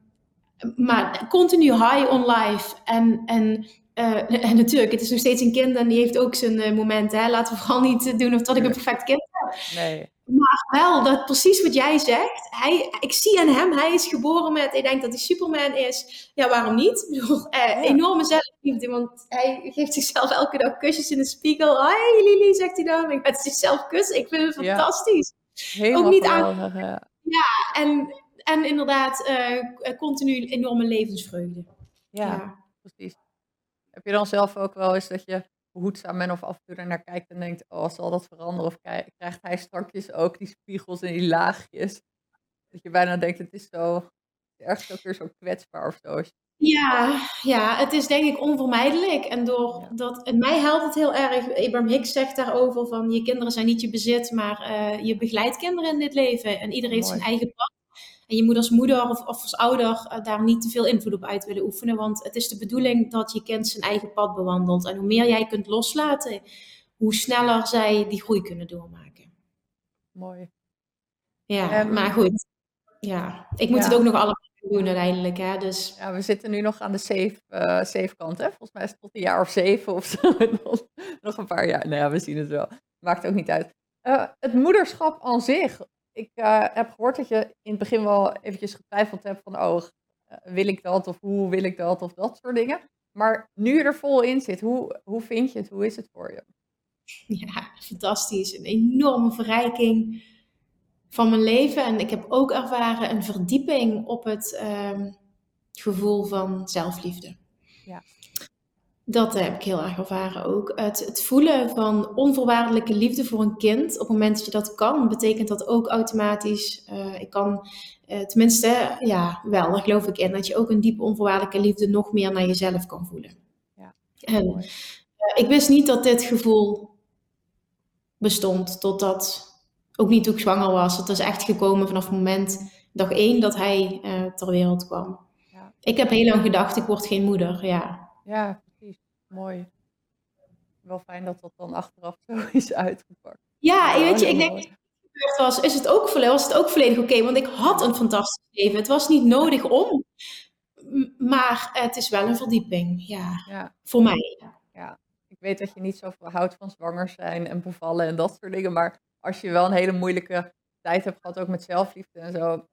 maar continu high on life. En, en uh, en natuurlijk, het is nog steeds een kind en die heeft ook zijn uh, momenten. Hè? Laten we vooral niet doen of dat ik een perfect kind. Nee. Maar wel, dat precies wat jij zegt. Hij, ik zie aan hem, hij is geboren met, ik denk dat hij Superman is. Ja, waarom niet? Ik bedoel, ja. Enorme zelfliefde, want hij geeft zichzelf elke dag kusjes in de spiegel. Hoi Lili, zegt hij dan. Ik gaat zichzelf kussen. Ik vind het fantastisch. Helemaal ook niet aan. Ja. ja, en, en inderdaad, continu enorme levensvreugde. ja. ja. precies. Heb je dan zelf ook wel eens dat je behoedzaam of af en toe naar kijkt en denkt, oh, zal dat veranderen? Of krijgt hij straks ook die spiegels en die laagjes? Dat je bijna denkt, het is zo, ergens ook weer zo kwetsbaar of zo. Ja, ja, het is denk ik onvermijdelijk. En door dat, en mij helpt het heel erg. Abraham Hicks zegt daarover van je kinderen zijn niet je bezit, maar uh, je begeleidt kinderen in dit leven. En iedereen heeft zijn eigen pad. En je moet als moeder of, of als ouder uh, daar niet te veel invloed op uit willen oefenen. Want het is de bedoeling dat je kind zijn eigen pad bewandelt. En hoe meer jij kunt loslaten, hoe sneller zij die groei kunnen doormaken. Mooi. Ja, um, maar goed. Ja, ik moet ja. het ook nog allemaal doen uiteindelijk. Hè, dus. Ja, we zitten nu nog aan de safe, uh, safe kant. Hè? Volgens mij is het tot een jaar of zeven of zo. nog een paar jaar. Nou ja, we zien het wel. Maakt ook niet uit. Uh, het moederschap aan zich, ik uh, heb gehoord dat je in het begin wel eventjes getwijfeld hebt van, oh, uh, wil ik dat of hoe wil ik dat of dat soort dingen. Maar nu je er vol in zit, hoe, hoe vind je het? Hoe is het voor je? Ja, fantastisch. Een enorme verrijking van mijn leven. En ik heb ook ervaren een verdieping op het um, gevoel van zelfliefde. Ja. Dat heb ik heel erg ervaren ook. Het, het, voelen van onvoorwaardelijke liefde voor een kind, op het moment dat je dat kan, betekent dat ook automatisch. Uh, ik kan, uh, tenminste, ja, wel, daar geloof ik in, dat je ook een diepe onvoorwaardelijke liefde nog meer naar jezelf kan voelen. Ja, en uh, ik wist niet dat dit gevoel bestond, totdat, ook niet toen ik zwanger was. Het is echt gekomen vanaf het moment, dag één, dat hij ter wereld kwam. Ja. Ik heb heel lang gedacht, ik word geen moeder, ja. Ja, Mooi. Wel fijn dat dat dan achteraf zo is uitgepakt. Ja, weet je, ik denk dat was, is het ook, was het ook volledig oké. want ik had een fantastisch leven. Het was niet nodig om. Maar het is wel een verdieping, ja. ja. Voor mij. Ja, ik weet dat je niet zoveel houdt van zwanger zijn en bevallen en dat soort dingen. Maar als je wel een hele moeilijke tijd hebt gehad, ook met zelfliefde en zo.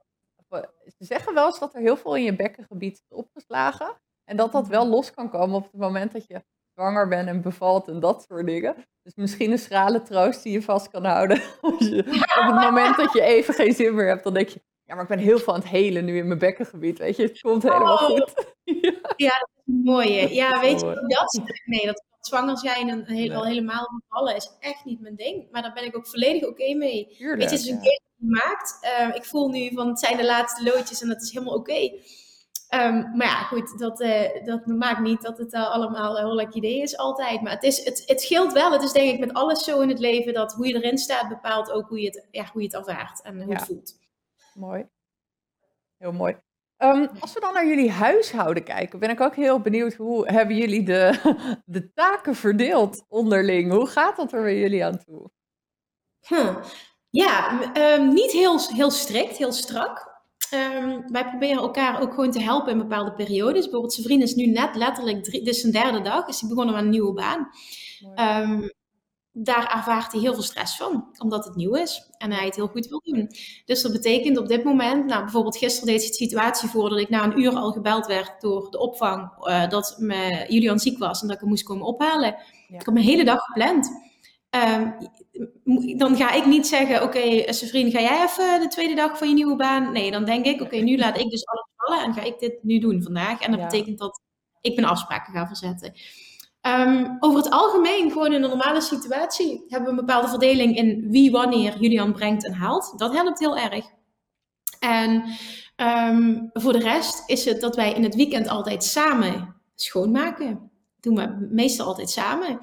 Ze zeggen wel eens dat er heel veel in je bekkengebied is opgeslagen. En dat dat wel los kan komen op het moment dat je zwanger bent en bevalt en dat soort dingen. Dus misschien een schrale troost die je vast kan houden. je, op het moment dat je even geen zin meer hebt, dan denk je, ja, maar ik ben heel veel aan het helen nu in mijn bekkengebied. Weet je, het komt helemaal oh. goed. ja. ja, dat is mooi. Ja, weet je, dat, nee, dat zwanger zijn en heel, al helemaal bevallen is echt niet mijn ding. Maar daar ben ik ook volledig oké okay mee. Tuurlijk, weet je, het is een ja. keer gemaakt. Uh, ik voel nu van het zijn de laatste loodjes en dat is helemaal oké. Okay. Um, maar ja, goed, dat, uh, dat maakt niet dat het uh, allemaal een leuk idee is altijd. Maar het, is, het, het scheelt wel. Het is denk ik met alles zo in het leven dat hoe je erin staat bepaalt ook hoe je het, ja, hoe je het ervaart en hoe ja. het voelt. Mooi. Heel mooi. Um, als we dan naar jullie huishouden kijken, ben ik ook heel benieuwd hoe hebben jullie de, de taken verdeeld onderling? Hoe gaat dat er bij jullie aan toe? Huh. Ja, um, niet heel, heel strikt, heel strak. Um, wij proberen elkaar ook gewoon te helpen in bepaalde periodes. Bijvoorbeeld, zijn vriend is nu net letterlijk, drie, dus zijn derde dag, is hij begonnen met een nieuwe baan. Um, daar ervaart hij heel veel stress van, omdat het nieuw is en hij het heel goed wil doen. Dus dat betekent op dit moment, nou bijvoorbeeld gisteren deed de situatie voor dat ik na een uur al gebeld werd door de opvang uh, dat me, Julian ziek was en dat ik hem moest komen ophalen. Ik heb mijn hele dag gepland. Um, dan ga ik niet zeggen, oké, okay, vriend, ga jij even de tweede dag van je nieuwe baan? Nee, dan denk ik, oké, nu laat ik dus alles vallen en ga ik dit nu doen vandaag. En dat betekent dat ik mijn afspraken ga verzetten. Um, over het algemeen, gewoon in een normale situatie, hebben we een bepaalde verdeling in wie wanneer Julian brengt en haalt. Dat helpt heel erg. En um, voor de rest is het dat wij in het weekend altijd samen schoonmaken. Dat doen we meestal altijd samen.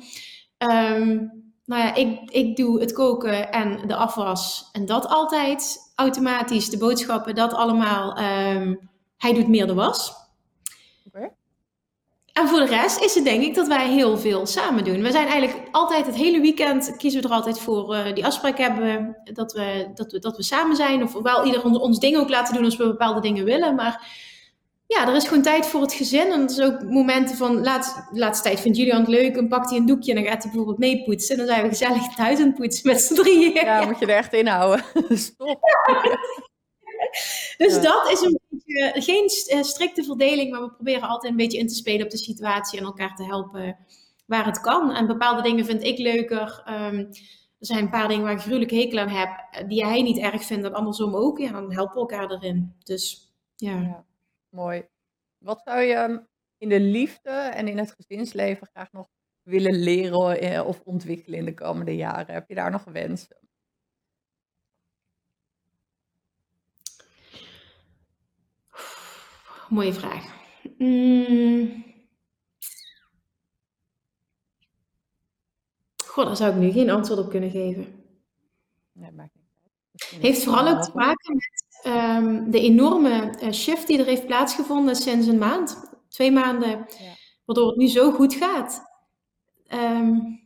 Um, nou ja, ik, ik doe het koken en de afwas en dat altijd automatisch. De boodschappen, dat allemaal. hij doet meer de was. Okay. En voor de rest is het denk ik dat wij heel veel samen doen. We zijn eigenlijk altijd het hele weekend, kiezen we er altijd voor uh, die afspraak hebben, dat we, dat, we, dat we samen zijn. Of wel ieder ons, ons ding ook laten doen als we bepaalde dingen willen. Maar ja, er is gewoon tijd voor het gezin. En er is ook momenten van, laat, laatste tijd vindt Julian het leuk en pakt hij een doekje en dan gaat hij bijvoorbeeld meepoetsen. En dan zijn we gezellig thuis aan het poetsen met z'n drieën. Ja, moet je er echt inhouden. Stop. dus dat is een beetje, geen eh, strikte verdeling, maar we proberen altijd een beetje in te spelen op de situatie en elkaar te helpen waar het kan. En bepaalde dingen vind ik leuker. Um, er zijn een paar dingen waar ik gruwelijk hekel aan heb, eh, die hij niet erg vindt en andersom ook. Ja, dan helpen we elkaar erin. Dus ja. Mooi. Wat zou je in de liefde en in het gezinsleven graag nog willen leren eh, of ontwikkelen in de komende jaren? Heb je daar nog wensen? Mooie vraag. Mm. Goh, daar zou ik nu geen antwoord op kunnen geven. Nee, maakt niet Heeft vooral ook te maken met um, de enorme uh, shift die er heeft plaatsgevonden sinds een maand, twee maanden, ja. waardoor het nu zo goed gaat. Um,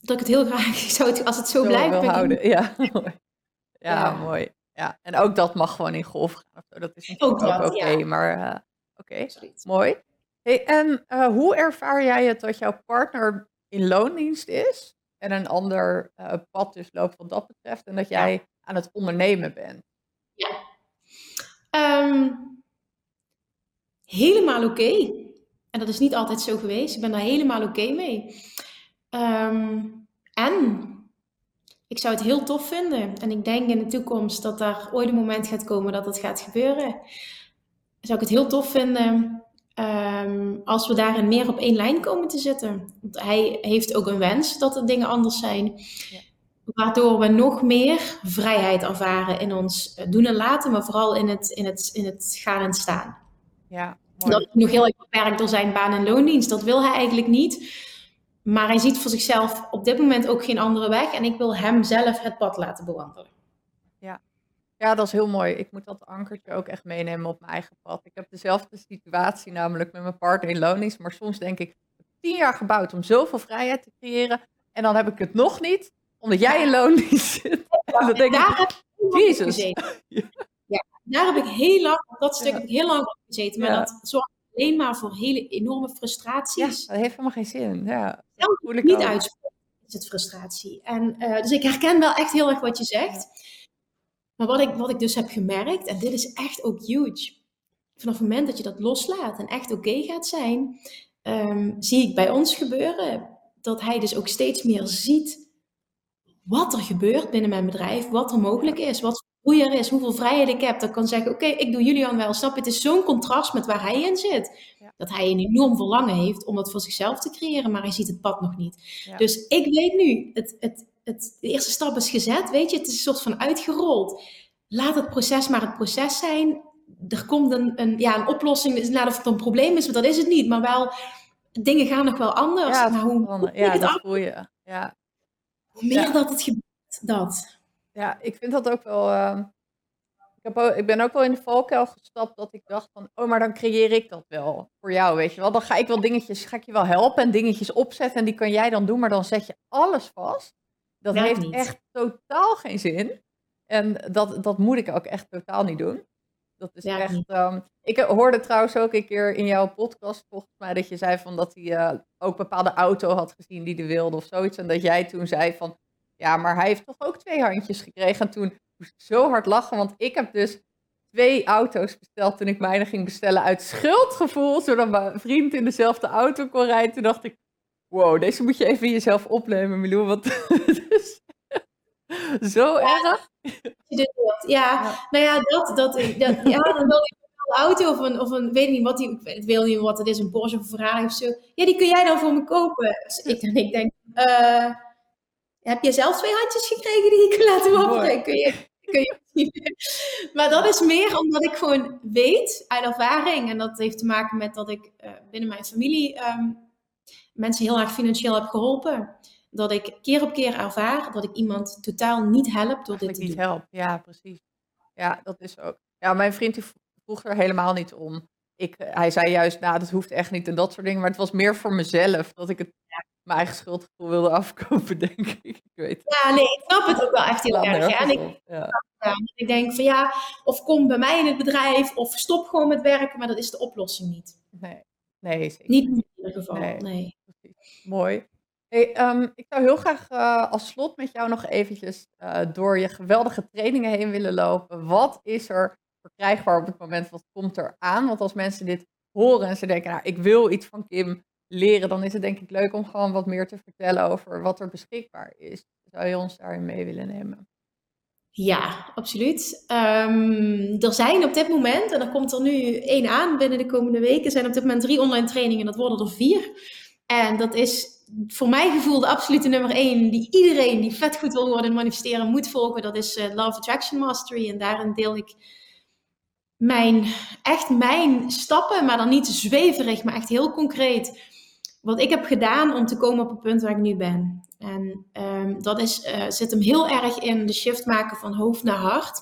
dat ik het heel graag zou, als het zo, zo blijft. houden. Ja, mooi. Ja, ja, mooi ja. En ook dat mag gewoon in golf gaan. Dat is natuurlijk ook, ook oké, maar uh, oké, okay. mooi. Hey, en uh, hoe ervaar jij het dat jouw partner in loondienst is en een ander uh, pad dus loopt wat dat betreft en dat jij. Aan het ondernemen bent? Ja. Um, helemaal oké. Okay. En dat is niet altijd zo geweest. Ik ben daar helemaal oké okay mee. Um, en ik zou het heel tof vinden. En ik denk in de toekomst dat daar ooit een moment gaat komen dat dat gaat gebeuren. Zou ik het heel tof vinden um, als we daarin meer op één lijn komen te zitten. Want hij heeft ook een wens dat de dingen anders zijn. Ja. Waardoor we nog meer vrijheid ervaren in ons doen en laten, maar vooral in het, in het, in het gaan en staan. Ja, mooi. Dat is nog heel erg beperkt door zijn baan- en loondienst. Dat wil hij eigenlijk niet. Maar hij ziet voor zichzelf op dit moment ook geen andere weg. En ik wil hem zelf het pad laten bewandelen. Ja. ja, dat is heel mooi. Ik moet dat ankertje ook echt meenemen op mijn eigen pad. Ik heb dezelfde situatie namelijk met mijn partner in lonings. Maar soms denk ik, tien jaar gebouwd om zoveel vrijheid te creëren. En dan heb ik het nog niet, omdat jij in loondienst zit. en dan denk daar ik, Jezus. Ja. ja. daar heb ik heel lang, op dat stuk heb ik heel lang op gezeten. Maar dat zorgt alleen maar voor hele enorme frustraties. Ja, dat heeft helemaal geen zin. Ja, niet uitspreken is het frustratie. En, uh, dus ik herken wel echt heel erg wat je zegt. Maar wat ik, wat ik dus heb gemerkt, en dit is echt ook huge. Vanaf het moment dat je dat loslaat en echt oké gaat zijn, um, zie ik bij ons gebeuren dat hij dus ook steeds meer ziet wat er gebeurt binnen mijn bedrijf, wat er mogelijk is, wat hoe er is, hoeveel vrijheid ik heb. Dat ik kan zeggen, oké, ik doe Julian wel, snap Het is zo'n contrast met waar hij in zit. Dat hij een enorm verlangen heeft om dat voor zichzelf te creëren, maar hij ziet het pad nog niet. Dus ik weet nu, het, het, het, de eerste stap is gezet, weet je, het is een soort van uitgerold. Laat het proces maar het proces zijn. Er komt een, een, ja, een oplossing, of het een probleem is, want dat is het niet. Maar wel, dingen gaan nog wel anders. Ja, maar hoe, ja dat voel je. Ja. Hoe meer dat het gebeurt, dat. Ja, ik vind dat ook wel. Uh, ik, heb ook, ik ben ook wel in de valkuil gestapt dat ik dacht van, oh, maar dan creëer ik dat wel voor jou, weet je wel. Dan ga ik wel dingetjes, ga ik je wel helpen en dingetjes opzetten en die kan jij dan doen, maar dan zet je alles vast. Dat heeft echt totaal geen zin. En dat, dat moet ik ook echt totaal niet doen. Dat is echt. Um, ik hoorde trouwens ook een keer in jouw podcast, volgens mij, dat je zei van dat hij uh, ook een bepaalde auto had gezien die hij wilde of zoiets. En dat jij toen zei van, ja, maar hij heeft toch ook twee handjes gekregen. En toen moest ik zo hard lachen, want ik heb dus twee auto's besteld toen ik mijne ging bestellen uit schuldgevoel, zodat mijn vriend in dezelfde auto kon rijden. Toen dacht ik, wow, deze moet je even jezelf opnemen, Milou, want is zo erg. Ja, nou ja, dat, dat, dat ja, dan wil je een auto of een, of een, weet niet wat die, ik weet niet wat het is, een Porsche of een Ferrari of zo. Ja, die kun jij dan voor me kopen. Dus ik, ik denk, uh, heb je zelf twee handjes gekregen die ik kan laten opbrengen? Kun je, kun je maar dat is meer omdat ik gewoon weet uit ervaring. En dat heeft te maken met dat ik uh, binnen mijn familie um, mensen heel erg financieel heb geholpen dat ik keer op keer ervaar dat ik iemand totaal niet help door dit te niet doen. help, ja, precies. Ja, dat is ook. Ja, mijn vriend die vroeg er helemaal niet om. Ik, eh, hij zei juist, nou, dat hoeft echt niet en dat soort dingen. Maar het was meer voor mezelf, dat ik het mijn eigen schuldgevoel wilde afkopen, denk ik. ik weet Ja, nee, ik snap het ook wel echt heel erg. En ik, ja. ik denk van ja, of kom bij mij in het bedrijf, of stop gewoon met werken, maar dat is de oplossing niet. Nee, nee zeker. Niet in ieder geval, nee. nee. Mooi. Hey, ehm, ik zou heel graag uh, als slot met jou nog eventjes uh, door je geweldige trainingen heen willen lopen. Wat is er verkrijgbaar op het moment? Wat komt er aan? Want als mensen dit horen en ze denken, nou, ik wil iets van Kim leren, dan is het denk ik leuk om gewoon wat meer te vertellen over wat er beschikbaar is. Zou je ons daarin mee willen nemen? Ja, absoluut. Um, er zijn op dit moment, en er komt er nu één aan binnen de komende weken, zijn op dit moment drie online trainingen, dat worden er vier. En dat is voor mijn gevoel de absolute nummer één, die iedereen die vet goed wil worden in manifesteren moet volgen. Dat is uh, Love Attraction Mastery. En daarin deel ik mijn, echt mijn stappen, maar dan niet zweverig, maar echt heel concreet. Wat ik heb gedaan om te komen op het punt waar ik nu ben. En um, dat is, uh, zit hem heel erg in de shift maken van hoofd naar hart.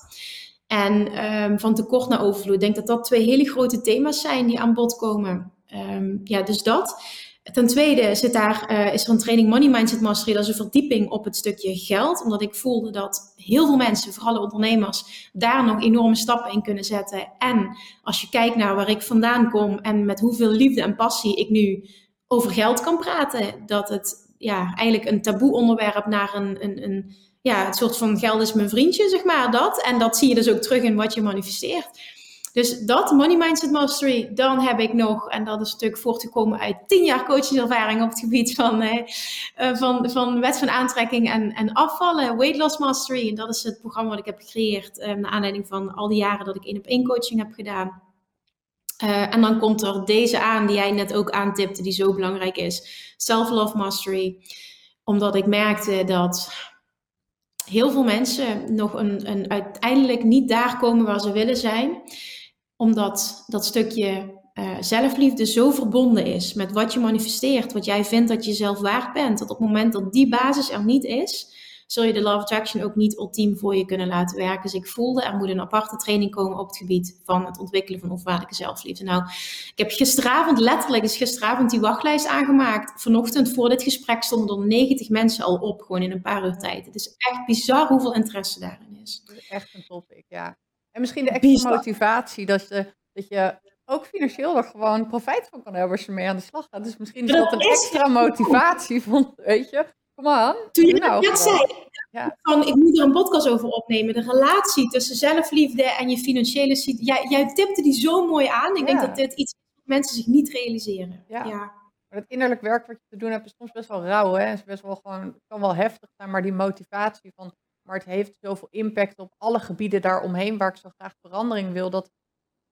En um, van tekort naar overvloed. Ik denk dat dat twee hele grote thema's zijn die aan bod komen. Um, ja, dus dat. Ten tweede zit daar, uh, is er een training Money Mindset Mastery. Dat is een verdieping op het stukje geld. Omdat ik voelde dat heel veel mensen, vooral ondernemers, daar nog enorme stappen in kunnen zetten. En als je kijkt naar waar ik vandaan kom en met hoeveel liefde en passie ik nu over geld kan praten. Dat het ja, eigenlijk een taboe onderwerp naar een, een, een ja, het soort van geld is mijn vriendje, zeg maar, dat. En dat zie je dus ook terug in wat je manifesteert. Dus dat, Money Mindset Mastery, dan heb ik nog, en dat is natuurlijk voortgekomen uit tien jaar coachingservaring op het gebied van, eh, van, van wet van aantrekking en, en afvallen, Weight Loss Mastery. En dat is het programma wat ik heb gecreëerd eh, naar aanleiding van al die jaren dat ik één op één coaching heb gedaan. Uh, en dan komt er deze aan, die jij net ook aantipte, die zo belangrijk is. Self-Love Mastery. Omdat ik merkte dat heel veel mensen nog een, een uiteindelijk niet daar komen waar ze willen zijn omdat dat stukje uh, zelfliefde zo verbonden is met wat je manifesteert, wat jij vindt dat je zelf waard bent. Dat op het moment dat die basis er niet is, zul je de Love Attraction ook niet ultiem voor je kunnen laten werken. Dus ik voelde, er moet een aparte training komen op het gebied van het ontwikkelen van onvoorwaardelijke zelfliefde. Nou, ik heb gisteravond, letterlijk is gisteravond die wachtlijst aangemaakt. Vanochtend voor dit gesprek stonden er 90 mensen al op, gewoon in een paar uur tijd. Het is echt bizar hoeveel interesse daarin is. Echt een topic, ja. En misschien de extra motivatie dat je, dat je ook financieel er gewoon profijt van kan hebben als je mee aan de slag gaat. Dus misschien is dat, een extra motivatie van, weet je, kom aan. Toen je nou zei, ja. van ik moet er een podcast over opnemen. De relatie tussen zelfliefde en je financiële situatie. Jij, jij tipte die zo mooi aan. Ik denk dat dit iets is wat mensen zich niet realiseren. Ja. ja. Maar het innerlijk werk wat je te doen hebt is soms best wel rauw. Hè? Het is best wel gewoon, het kan wel heftig zijn, maar die motivatie van maar het heeft zoveel impact op alle gebieden daaromheen waar ik zo graag verandering wil. Dat,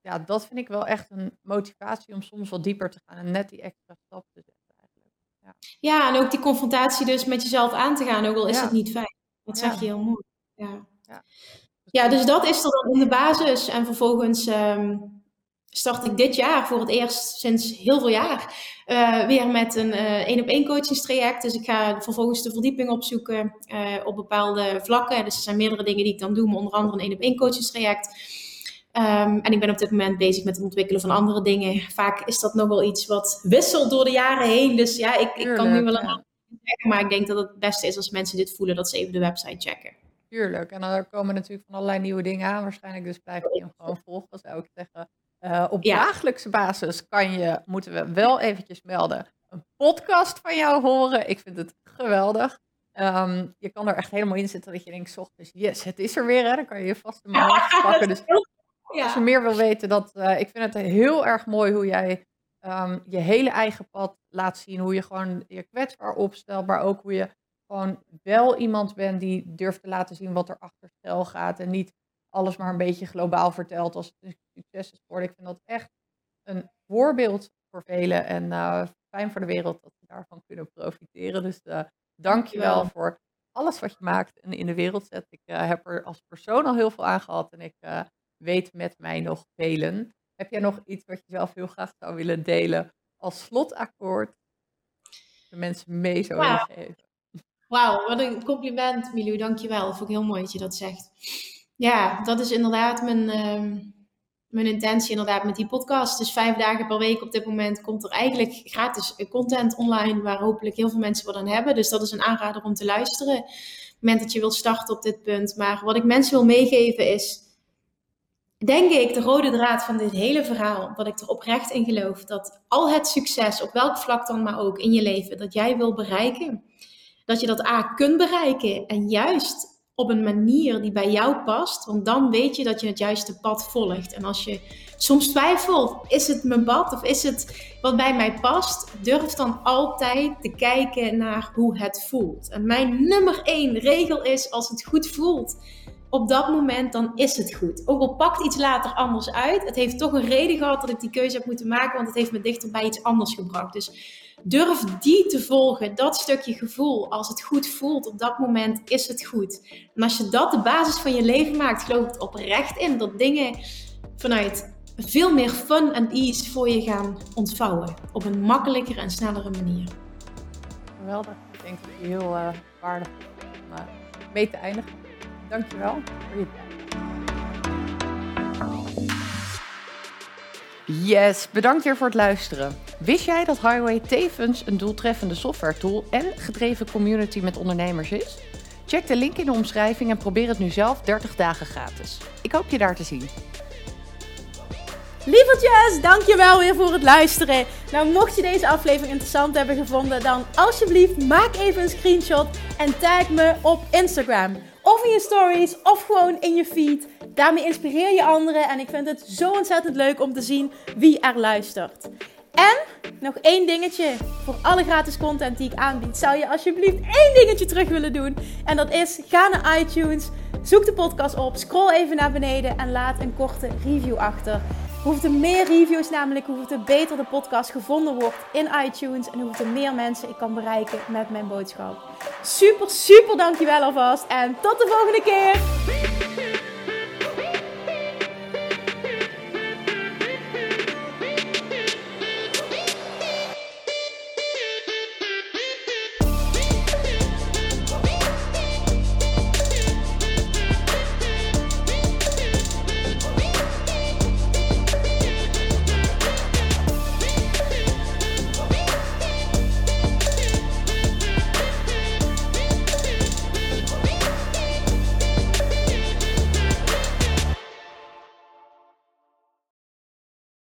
ja, dat vind ik wel echt een motivatie om soms wat dieper te gaan en net die extra stap te zetten. Eigenlijk. Ja, ja en ook die confrontatie dus met jezelf aan te gaan, ook al is het niet fijn. Dat zeg je heel mooi. Ja. Ja. ja, dus dat is er dan in de basis. En vervolgens um, start ik dit jaar voor het eerst sinds heel veel jaar uh, weer met een één op één coachingstraject. Dus ik ga vervolgens de verdieping opzoeken uh, op bepaalde vlakken. Dus er zijn meerdere dingen die ik dan doe, maar onder andere een één op één coachingstraject. Um, en ik ben op dit moment bezig met het ontwikkelen van andere dingen. Vaak is dat nog wel iets wat wisselt door de jaren heen. Dus ja, ik, ik kan nu wel een zeggen, maar ik denk dat het het beste is als mensen dit voelen, dat ze even de website checken. tuurlijk. En dan komen natuurlijk van allerlei nieuwe dingen aan. Waarschijnlijk dus blijf je hem gewoon volgen, zou ik zeggen. Uh, op dagelijkse basis kan je, moeten we wel eventjes melden, een podcast van jou horen. Ik vind het geweldig. Um, je kan er echt helemaal in zitten dat je denkt, ochtends, yes, het is er weer. Hè? Dan kan je je vast een moment pakken. Dus ja. als je meer wil weten, dat, uh, ik vind het heel erg mooi hoe jij um, je hele eigen pad laat zien. Hoe je gewoon je kwetsbaar opstelt, maar ook hoe je gewoon wel iemand bent die durft te laten zien wat er achter stel gaat. En niet alles maar een beetje globaal vertelt als succes is geworden. Ik vind dat echt een voorbeeld voor velen en uh, fijn voor de wereld dat we daarvan kunnen profiteren. Dus uh, dank je wel voor alles wat je maakt en in de wereld zet. Ik uh, heb er als persoon al heel veel aan gehad en ik weet met mij nog velen. Heb jij nog iets wat je zelf heel graag zou willen delen als slotakkoord? De mensen mee zou willen geven. Wauw, wat een compliment, Milou. Dankjewel. Vond ik heel mooi dat je dat zegt. Ja, dat is inderdaad mijn, uh, mijn intentie inderdaad met die podcast. Dus vijf dagen per week op dit moment komt er eigenlijk gratis content online... waar hopelijk heel veel mensen wat aan hebben. Dus dat is een aanrader om te luisteren. Het moment dat je wilt starten op dit punt. Maar wat ik mensen wil meegeven is denk ik, de rode draad van dit hele verhaal, dat ik er oprecht in geloof, dat al het succes, op welk vlak dan maar ook in je leven, dat jij wil bereiken, dat je dat A kunt bereiken en juist op een manier die bij jou past, want dan weet je dat je het juiste pad volgt. En als je soms twijfelt, is het mijn pad of is het wat bij mij past, durf dan altijd te kijken naar hoe het voelt. En mijn nummer één regel is, als het goed voelt, op dat moment dan is het goed. Ook al pakt iets later anders uit, het heeft toch een reden gehad dat ik die keuze heb moeten maken, want het heeft me dichter bij iets anders gebracht. Dus durf die te volgen, dat stukje gevoel. Als het goed voelt op dat moment, is het goed. En als je dat de basis van je leven maakt, geloof ik oprecht in dat dingen vanuit veel meer fun en ease voor je gaan ontvouwen. Op een makkelijkere en snellere manier. Geweldig. Ik denk dat je heel uh, waardevol om uh, mee te eindigen. Dankjewel voor je tijd. Yes, bedankt weer voor het luisteren. Wist jij dat Highway tevens een doeltreffende software tool en gedreven community met ondernemers is? Check de link in de omschrijving en probeer het nu zelf 30 dagen gratis. Ik hoop je daar te zien. Lievertjes, dankjewel weer voor het luisteren. Nou, mocht je deze aflevering interessant hebben gevonden, dan alsjeblieft maak even een screenshot en tag me op Instagram. Of in je stories, of gewoon in je feed. Daarmee inspireer je anderen en ik vind het zo ontzettend leuk om te zien wie er luistert. En nog één dingetje. Voor alle gratis content die ik aanbied, zou je alsjeblieft één dingetje terug willen doen. En dat is: ga naar iTunes, zoek de podcast op, scroll even naar beneden en laat een korte review achter. Hoeveel meer reviews namelijk, hoeveel beter de podcast gevonden wordt in iTunes en hoeveel meer mensen ik kan bereiken met mijn boodschap. Super, super dankjewel alvast en tot de volgende keer!